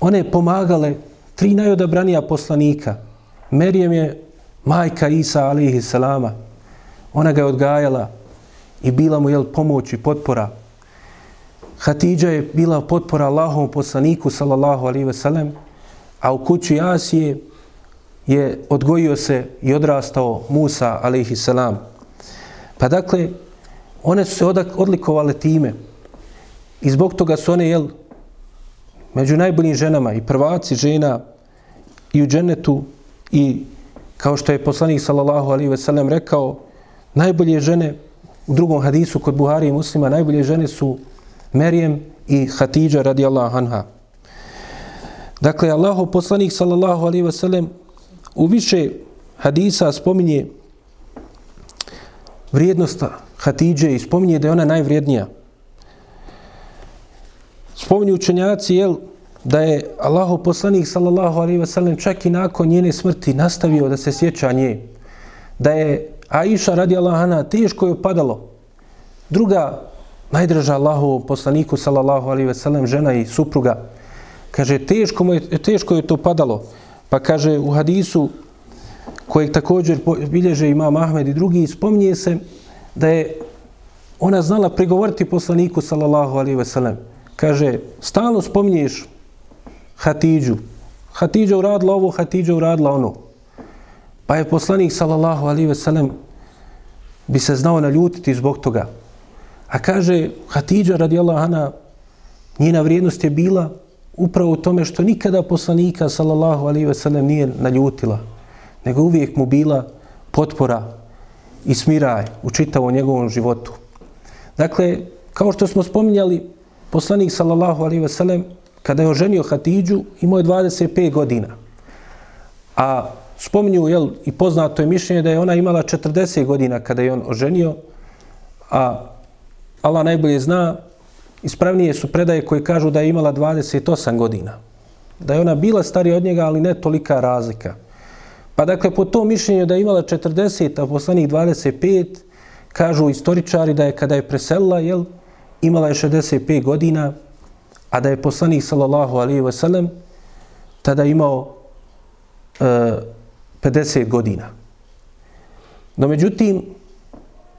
one pomagale tri najodabranija poslanika. Merijem je majka Isa alihi salama. Ona ga je odgajala i bila mu jel, pomoć i potpora. Hatidža je bila potpora Allahom poslaniku sallallahu alihi veselem, a u kući Asije je odgojio se i odrastao Musa alihi salam. Pa dakle, one su se odlikovale time i zbog toga su one jel, među najboljim ženama i prvaci žena i u dženetu i kao što je poslanik sallallahu alaihi ve sellem rekao najbolje žene u drugom hadisu kod Buhari i muslima najbolje žene su Merijem i Hatidža radijallahu anha. Dakle, Allahu poslanik sallallahu alaihi ve sellem u više hadisa spominje vrijednost Hatidže i spominje da je ona najvrijednija. Spominju učenjaci, jel, da je Allahov poslanik sallallahu alaihi ve sellem čak i nakon njene smrti nastavio da se sjeća nje. Da je Aisha radi Allahana teško je opadalo. Druga najdraža Allahu poslaniku sallallahu alaihi ve sellem žena i supruga kaže teško mu je, teško je to padalo. Pa kaže u hadisu kojeg također bilježe imam Ahmed i drugi spominje se da je ona znala prigovoriti poslaniku sallallahu alaihi ve sellem. Kaže, stalno spominješ Hatidžu. Hatidža uradila ovo, Hatidža uradila ono. Pa je poslanik, sallallahu alihi veselem, bi se znao naljutiti zbog toga. A kaže, Hatidža radijallahu anha, njena vrijednost je bila upravo u tome što nikada poslanika, sallallahu alihi veselem, nije naljutila. Nego uvijek mu bila potpora i smiraj u čitavom njegovom životu. Dakle, kao što smo spominjali, poslanik, sallallahu alaihi wasallam kada je oženio Hatidžu, imao je 25 godina. A spominju, jel, i poznato je mišljenje da je ona imala 40 godina kada je on oženio, a Allah najbolje zna, ispravnije su predaje koji kažu da je imala 28 godina. Da je ona bila starija od njega, ali ne tolika razlika. Pa dakle, po tom mišljenju da je imala 40, a poslanik 25, kažu istoričari da je kada je preselila, jel, imala je 65 godina, a da je poslanik sallallahu alaihi ve sellem tada imao e, 50 godina. No međutim,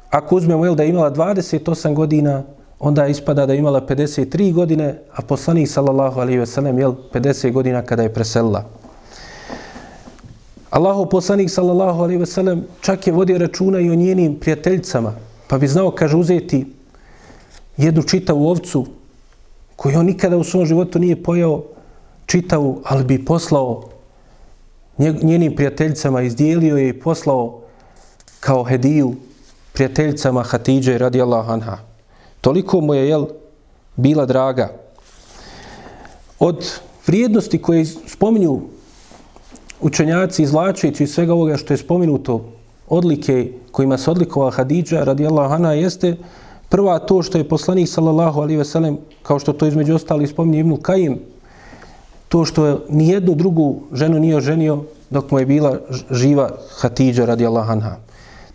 ako uzmemo jel, da je imala 28 godina, onda ispada da je imala 53 godine, a poslanik sallallahu alaihi ve sellem jel, 50 godina kada je preselila. Allahu poslanik sallallahu alaihi ve sellem čak je vodio računa i o njenim prijateljicama, pa bi znao, kaže, uzeti jednu čitavu ovcu koju on nikada u svom životu nije pojao čitavu, ali bi poslao njenim prijateljicama, izdijelio je i poslao kao hediju prijateljicama Hatidže radi Allah anha. Toliko mu je jel, bila draga. Od vrijednosti koje spominju učenjaci izlačujući svega ovoga što je spominuto odlike kojima se odlikovala Hadidža radi Allah anha jeste Prva to što je poslanik sallallahu alaihi ve sellem, kao što to između ostali spominje Ibnu Kajim, to što je nijednu drugu ženu nije oženio dok mu je bila živa Hatidža radijallahu anha.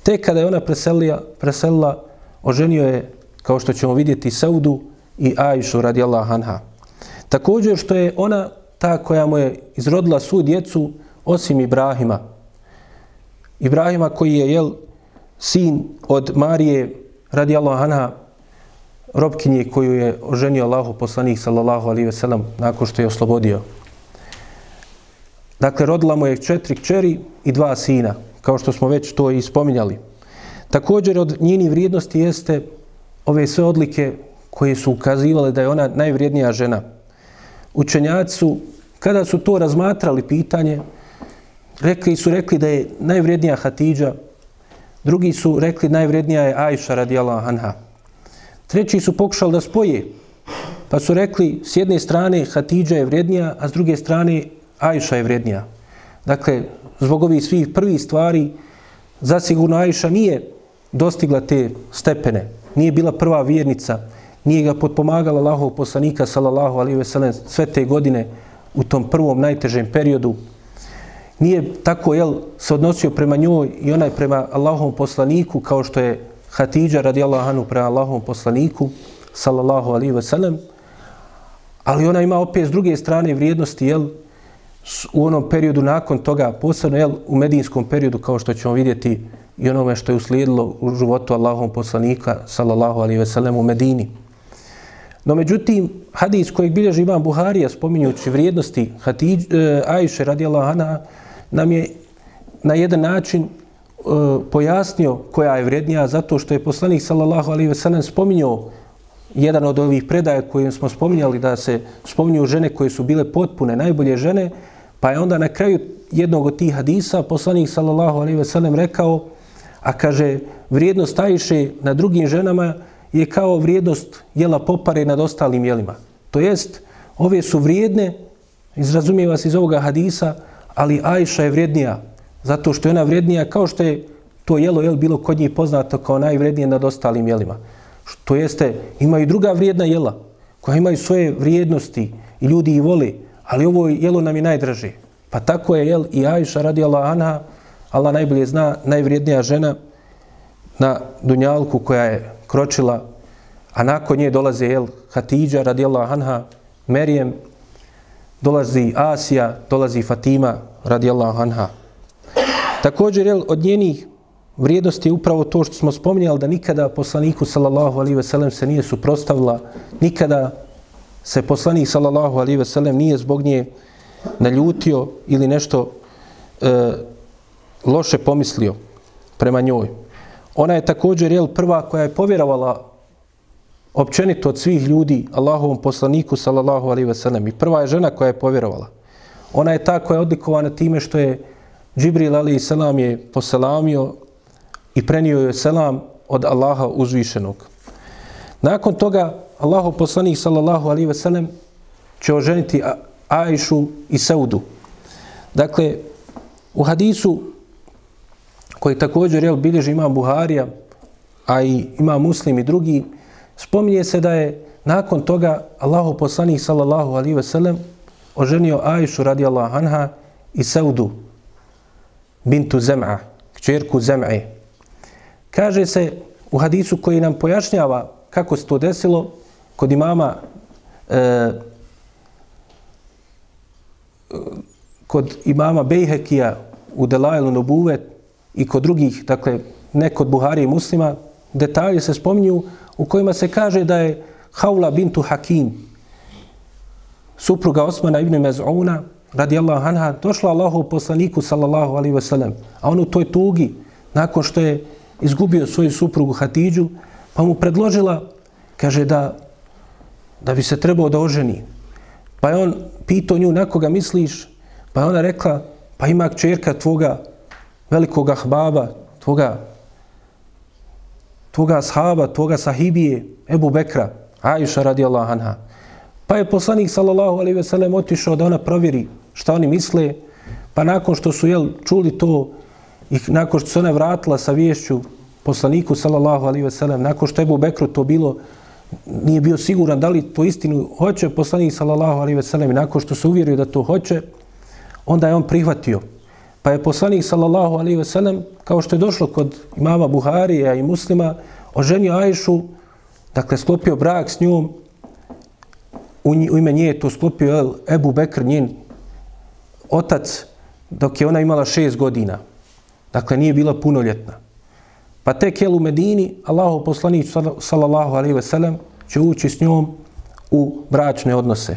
Te kada je ona preselila, preselila, oženio je, kao što ćemo vidjeti, Saudu i Ajšu radijallahu anha. Također što je ona ta koja mu je izrodila svu djecu osim Ibrahima. Ibrahima koji je jel, sin od Marije radi Allah anha robkinje koju je oženio Allahu poslanik sallallahu alaihi ve sellem nakon što je oslobodio. Dakle, rodila mu je četiri kćeri i dva sina, kao što smo već to i spominjali. Također od njini vrijednosti jeste ove sve odlike koje su ukazivale da je ona najvrijednija žena. Učenjaci su, kada su to razmatrali pitanje, rekli su rekli da je najvrijednija Hatidža, drugi su rekli najvrednija je Ajša radijallahu anha. Treći su pokušali da spoje, pa su rekli s jedne strane Hatidža je vrednija, a s druge strane Ajša je vrednija. Dakle, zbog ovih svih prvih stvari, zasigurno Ajša nije dostigla te stepene, nije bila prva vjernica, nije ga potpomagala Allahov poslanika sallallahu alaihi veselem, sve te godine u tom prvom najtežem periodu, nije tako jel, se odnosio prema njoj i onaj prema Allahovom poslaniku kao što je Hatidža radijallahu anhu prema Allahovom poslaniku sallallahu alaihi ve sellem ali ona ima opet s druge strane vrijednosti jel, u onom periodu nakon toga posebno jel, u medijinskom periodu kao što ćemo vidjeti i onome što je uslijedilo u životu Allahovom poslanika sallallahu alaihi ve sellem u Medini. No međutim, hadis kojeg bilježi Imam Buharija spominjući vrijednosti Hatidž, e, Ajše radijallahu anha nam je na jedan način e, pojasnio koja je vrednija zato što je poslanik sallallahu alejhi ve sellem spominjao jedan od ovih predaja koje smo spominjali da se spominju žene koje su bile potpune, najbolje žene, pa je onda na kraju jednog od tih hadisa poslanik sallallahu alejhi ve sellem rekao a kaže vrijednost Ajše na drugim ženama je kao vrijednost jela popare nad ostalim jelima. To jest, ove su vrijedne, izrazumijeva se iz ovoga hadisa, ali Ajša je vrijednija, zato što je ona vrijednija kao što je to jelo jel, bilo kod njih poznato kao najvrijednije nad ostalim jelima. To jeste, imaju druga vrijedna jela, koja imaju svoje vrijednosti i ljudi ih voli, ali ovo jelo nam je najdraže. Pa tako je jel, i Ajša radi Allah Anha, Allah najbolje zna, najvrijednija žena na Dunjalku koja je kročila, a nakon nje dolaze jel, Hatidža radi Allah Anha, Merijem, dolazi Asija, dolazi Fatima radijallahu anha. Također, jel, od njenih vrijednosti je upravo to što smo spominjali da nikada poslaniku sallallahu alaihi veselem se nije suprostavila, nikada se poslanik sallallahu alaihi veselem nije zbog nje naljutio ili nešto e, loše pomislio prema njoj. Ona je također jel, prva koja je povjerovala općenito od svih ljudi Allahovom poslaniku sallallahu alaihi wasallam i prva je žena koja je povjerovala. Ona je ta koja je odlikovana time što je Džibril alaihi salam je poselamio i prenio je selam od Allaha uzvišenog. Nakon toga Allahov poslanik sallallahu alaihi wasallam će oženiti Ajšu i Saudu. Dakle, u hadisu koji također je bilježi imam Buharija, a i ima muslim i drugi, Spominje se da je nakon toga Allahu poslanik sallallahu alaihi ve sellem oženio Ajšu radijallahu anha i Saudu bintu Zem'a, kćerku Zem'e. Kaže se u hadisu koji nam pojašnjava kako se to desilo kod imama e, kod imama Bejhekija u Delajlu Nubuve i kod drugih, dakle, ne kod Buhari i muslima, detalje se spominju u kojima se kaže da je Haula bintu Hakim, supruga Osmana ibn Mez'una, radijallahu anha, došla Allahu poslaniku, sallallahu alaihi wasallam, a on u toj tugi, nakon što je izgubio svoju suprugu Hatidžu, pa mu predložila, kaže da, da bi se trebao da oženi. Pa je on pitao nju, na koga misliš? Pa je ona rekla, pa ima čerka tvoga velikog ahbaba, tvoga toga sahaba, toga sahibije, Ebu Bekra, Aisha radijallahu anha. Pa je poslanik sallallahu alaihi ve sellem otišao da ona provjeri šta oni misle, pa nakon što su jel, čuli to i nakon što se ona vratila sa vješću poslaniku sallallahu alaihi ve sellem, nakon što je Ebu Bekru to bilo, nije bio siguran da li to istinu hoće poslanik sallallahu alaihi ve sellem i nakon što se uvjerio da to hoće, onda je on prihvatio Pa je poslanik sallallahu alaihi ve sellem, kao što je došlo kod imama Buharija i muslima, oženio Ajšu, dakle sklopio brak s njom, u, u ime nje je to sklopio Ebu Bekr, njen otac, dok je ona imala šest godina. Dakle, nije bila punoljetna. Pa tek je u Medini, Allahu poslanik sallallahu alaihi ve sellem, će ući s njom u bračne odnose.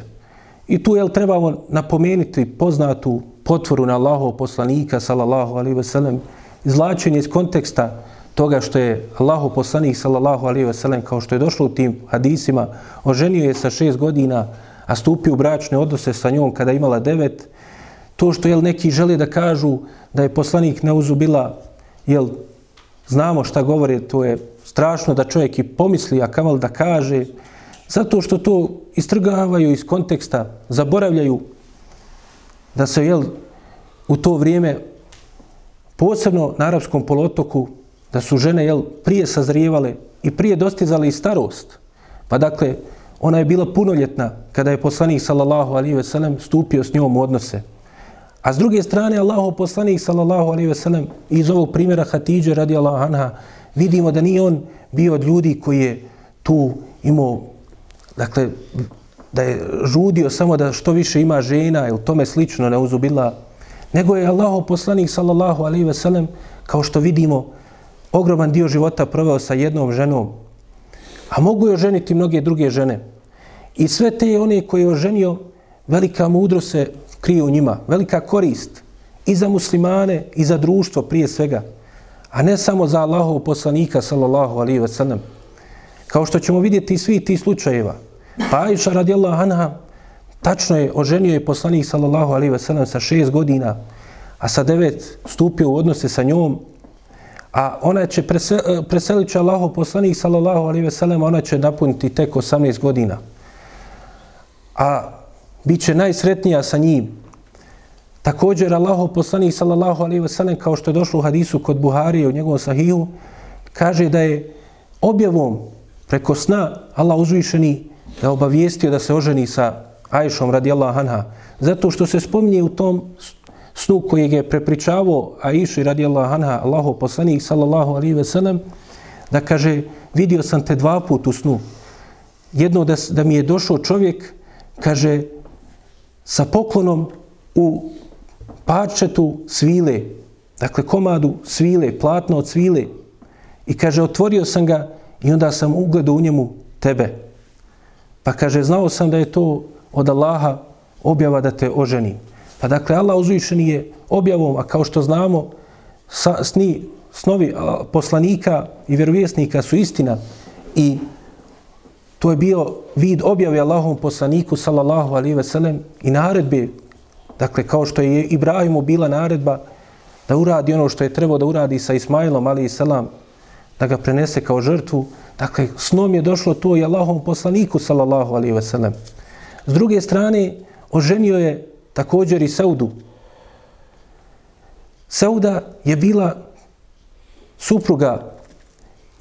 I tu je trebamo napomenuti poznatu potvoru na Allahov poslanika, sallallahu alaihi ve sellem, izlačenje iz konteksta toga što je Allahov poslanik, sallallahu alaihi ve sellem, kao što je došlo u tim hadisima, oženio je sa šest godina, a stupio u bračne odnose sa njom kada imala devet, to što jel, neki žele da kažu da je poslanik neuzubila, jel, znamo šta govore, to je strašno da čovjek i pomisli, a kamal da kaže, zato što to istrgavaju iz konteksta, zaboravljaju da se, jel, u to vrijeme, posebno na arapskom polotoku, da su žene, jel, prije sazrijevale i prije dostizale i starost. Pa dakle, ona je bila punoljetna kada je poslanik, sallallahu alaihi ve sellem, stupio s njom u odnose. A s druge strane, Allahu poslanik sallallahu alaihi ve sellem iz ovog primjera Hatidže radijallahu anha vidimo da ni on bio od ljudi koji je tu imao dakle da je žudio samo da što više ima žena ili tome slično ne uzubila nego je Allahu poslanik sallallahu alaihi ve sellem kao što vidimo ogroman dio života proveo sa jednom ženom a mogu je oženiti mnoge druge žene i sve te one koje je oženio velika mudro se krije u njima. Velika korist i za muslimane i za društvo prije svega. A ne samo za Allahov poslanika sallallahu alaihi wa sallam. Kao što ćemo vidjeti svi ti slučajeva. Pa Aisha radijallahu anha tačno je oženio je poslanik sallallahu alaihi wasallam sa šest godina, a sa devet stupio u odnose sa njom, a ona će presel, e, preselit će poslanik sallallahu alaihi wasallam, ona će napuniti tek 18 godina. A bit će najsretnija sa njim. Također Allahu poslanik sallallahu alaihi ve sellem kao što je došlo u hadisu kod Buharije u njegovom sahihu kaže da je objavom preko sna Allah uzvišeni ga obavijestio da se oženi sa Ajšom radijallahu anha zato što se spominje u tom snu koji je prepričavao Ajši radijallahu anha Allahov poslanik sallallahu alejhi ve sellem da kaže vidio sam te dva put u snu jedno da, da mi je došao čovjek kaže sa poklonom u parčetu svile, dakle komadu svile, platno od svile. I kaže, otvorio sam ga i onda sam ugledao u njemu tebe. Pa kaže, znao sam da je to od Allaha objava da te oženi. Pa dakle, Allah uzvišeni je objavom, a kao što znamo, sa, sni, snovi a, poslanika i vjerovjesnika su istina i To je bio vid objave Allahom poslaniku sallallahu alaihi ve sellem i naredbe, dakle kao što je Ibrahimu bila naredba da uradi ono što je trebao da uradi sa Ismailom alaihi selam, da ga prenese kao žrtvu, dakle snom je došlo to i Allahovom poslaniku sallallahu alaihi ve sellem. S druge strane, oženio je također i Saudu. Sauda je bila supruga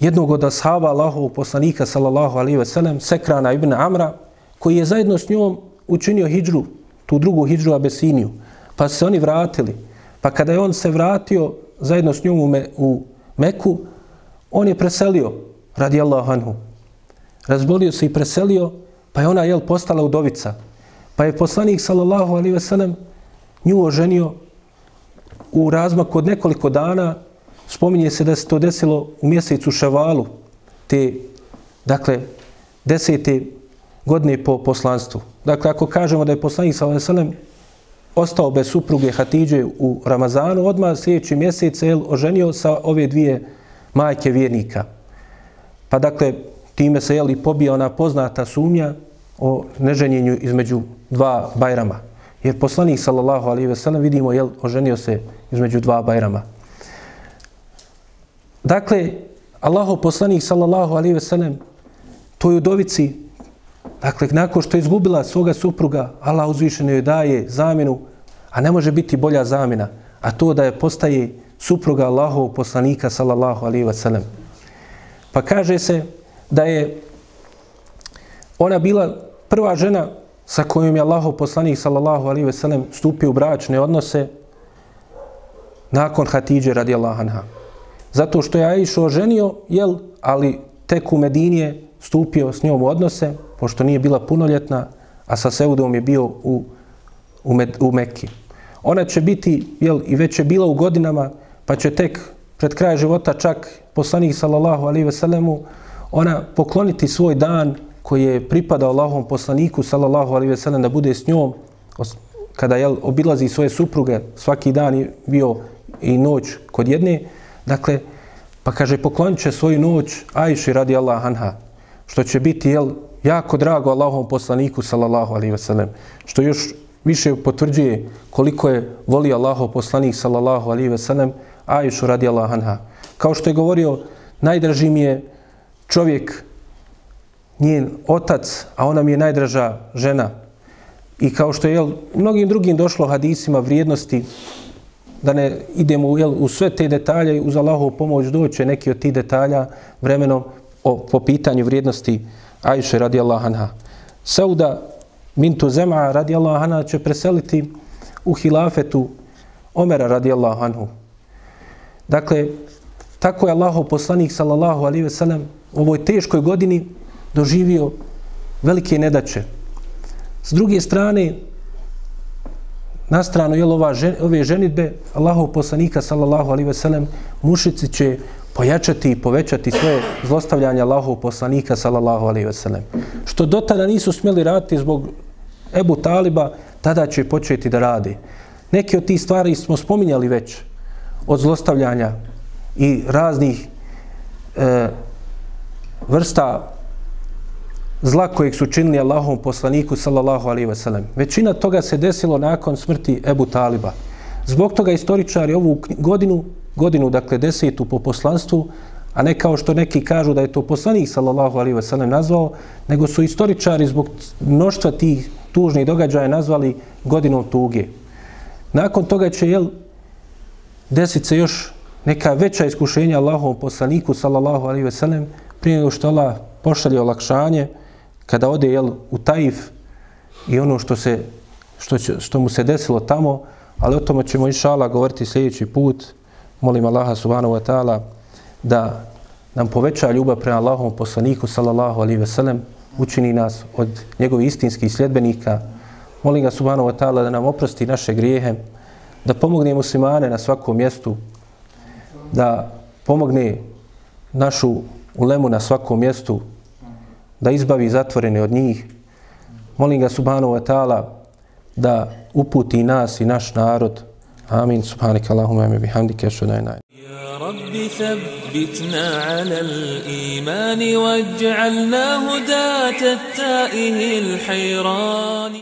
jednog od ashaba Allahovog poslanika sallallahu alaihi ve sellem, Sekrana ibn Amra, koji je zajedno s njom učinio hijđru, tu drugu hijđru Abesiniju. Pa se oni vratili. Pa kada je on se vratio zajedno s njom u, Me, u Meku, on je preselio, radi Allahu anhu. Razbolio se i preselio, pa je ona jel, postala udovica. Pa je poslanik sallallahu alaihi ve sellem nju oženio u razmaku od nekoliko dana spominje se da se to desilo u mjesecu Ševalu, te, dakle, desete godine po poslanstvu. Dakle, ako kažemo da je poslanik sallallahu alaihi ve sellem ostao bez supruge Hatidže u Ramazanu, odmah sljedeći mjesec je oženio sa ove dvije majke vjernika. Pa dakle, time se jeli pobija ona poznata sumnja o neženjenju između dva bajrama. Jer poslanik sallallahu alaihi ve sellem vidimo je oženio se između dva bajrama. Dakle, Allahov poslanik sallallahu alaihi ve sellem toj udovici, dakle, nakon što je izgubila svoga supruga, Allah uzvišeno joj daje zamjenu, a ne može biti bolja zamjena, a to da je postaje supruga Allahov poslanika sallallahu alaihi ve sellem. Pa kaže se da je ona bila prva žena sa kojom je Allahov poslanik sallallahu alaihi ve sellem stupio u bračne odnose nakon Hatidže radijallahu anha. Zato što je Aisha oženio, jel, ali tek u Medinije stupio s njom u odnose, pošto nije bila punoljetna, a sa Seudom je bio u, u, Med, u Mekki. Ona će biti, jel, i već je bila u godinama, pa će tek pred kraj života čak poslanik sallallahu alaihi ve sellemu, ona pokloniti svoj dan koji je pripadao Allahovom poslaniku sallallahu alaihi ve sellem da bude s njom, kada jel, obilazi svoje supruge, svaki dan je bio i noć kod jedne, Dakle, pa kaže, poklonit će svoju noć Ajši radi Allah anha, što će biti, jel, jako drago Allahovom poslaniku, sallallahu alaihi ve sellem, što još više potvrđuje koliko je volio Allahov poslanik sallallahu alaihi ve sellem Aishu radi Allah anha. Kao što je govorio, najdraži mi je čovjek, njen otac, a ona mi je najdraža žena. I kao što je jel, mnogim drugim došlo hadisima vrijednosti, da ne idemo jel, u sve te detalje, uz Allahovu pomoć doće neki od tih detalja vremenom o, po pitanju vrijednosti Ajše radi Allah anha. Sauda Mintu Zema radi Allah anha će preseliti u hilafetu Omera radi Allah anhu. Dakle, tako je Allahov poslanik sallallahu alaihi ve sellem u ovoj teškoj godini doživio velike nedaće. S druge strane, na stranu je ova žen, ove ženitbe Allahov poslanika sallallahu alaihi ve sellem mušici će pojačati i povećati svoje zlostavljanje Allahov poslanika sallallahu alaihi ve sellem. Što do tada nisu smjeli raditi zbog Ebu Taliba, tada će početi da radi. Neke od tih stvari smo spominjali već od zlostavljanja i raznih e, vrsta zla kojeg su činili Allahom poslaniku sallallahu alaihi wasallam. Većina toga se desilo nakon smrti Ebu Taliba. Zbog toga istoričari ovu godinu, godinu dakle desetu po poslanstvu, a ne kao što neki kažu da je to poslanik sallallahu alaihi wasallam nazvao, nego su istoričari zbog mnoštva tih tužnih događaja nazvali godinom tuge. Nakon toga će jel, desit se još neka veća iskušenja Allahovom poslaniku sallallahu alaihi wasallam prije nego što Allah pošalje olakšanje, kada ode jel, u Taif i ono što, se, što, će, što mu se desilo tamo, ali o tome ćemo inšala govoriti sljedeći put. Molim Allaha subhanahu wa ta'ala da nam poveća ljubav prema Allahovom poslaniku sallallahu alaihi ve sellem, učini nas od njegovih istinskih sljedbenika. Molim ga subhanahu wa ta'ala da nam oprosti naše grijehe, da pomogne muslimane na svakom mjestu, da pomogne našu ulemu na svakom mjestu, da izbavi zatvorene od njih. Molim ga subhanahu wa ta'ala da uputi nas i naš narod. Amin. Subhanika Allahumma mi bihamdike ashhadu يا رب ثبتنا على الإيمان واجعلنا هداة التائه الحيران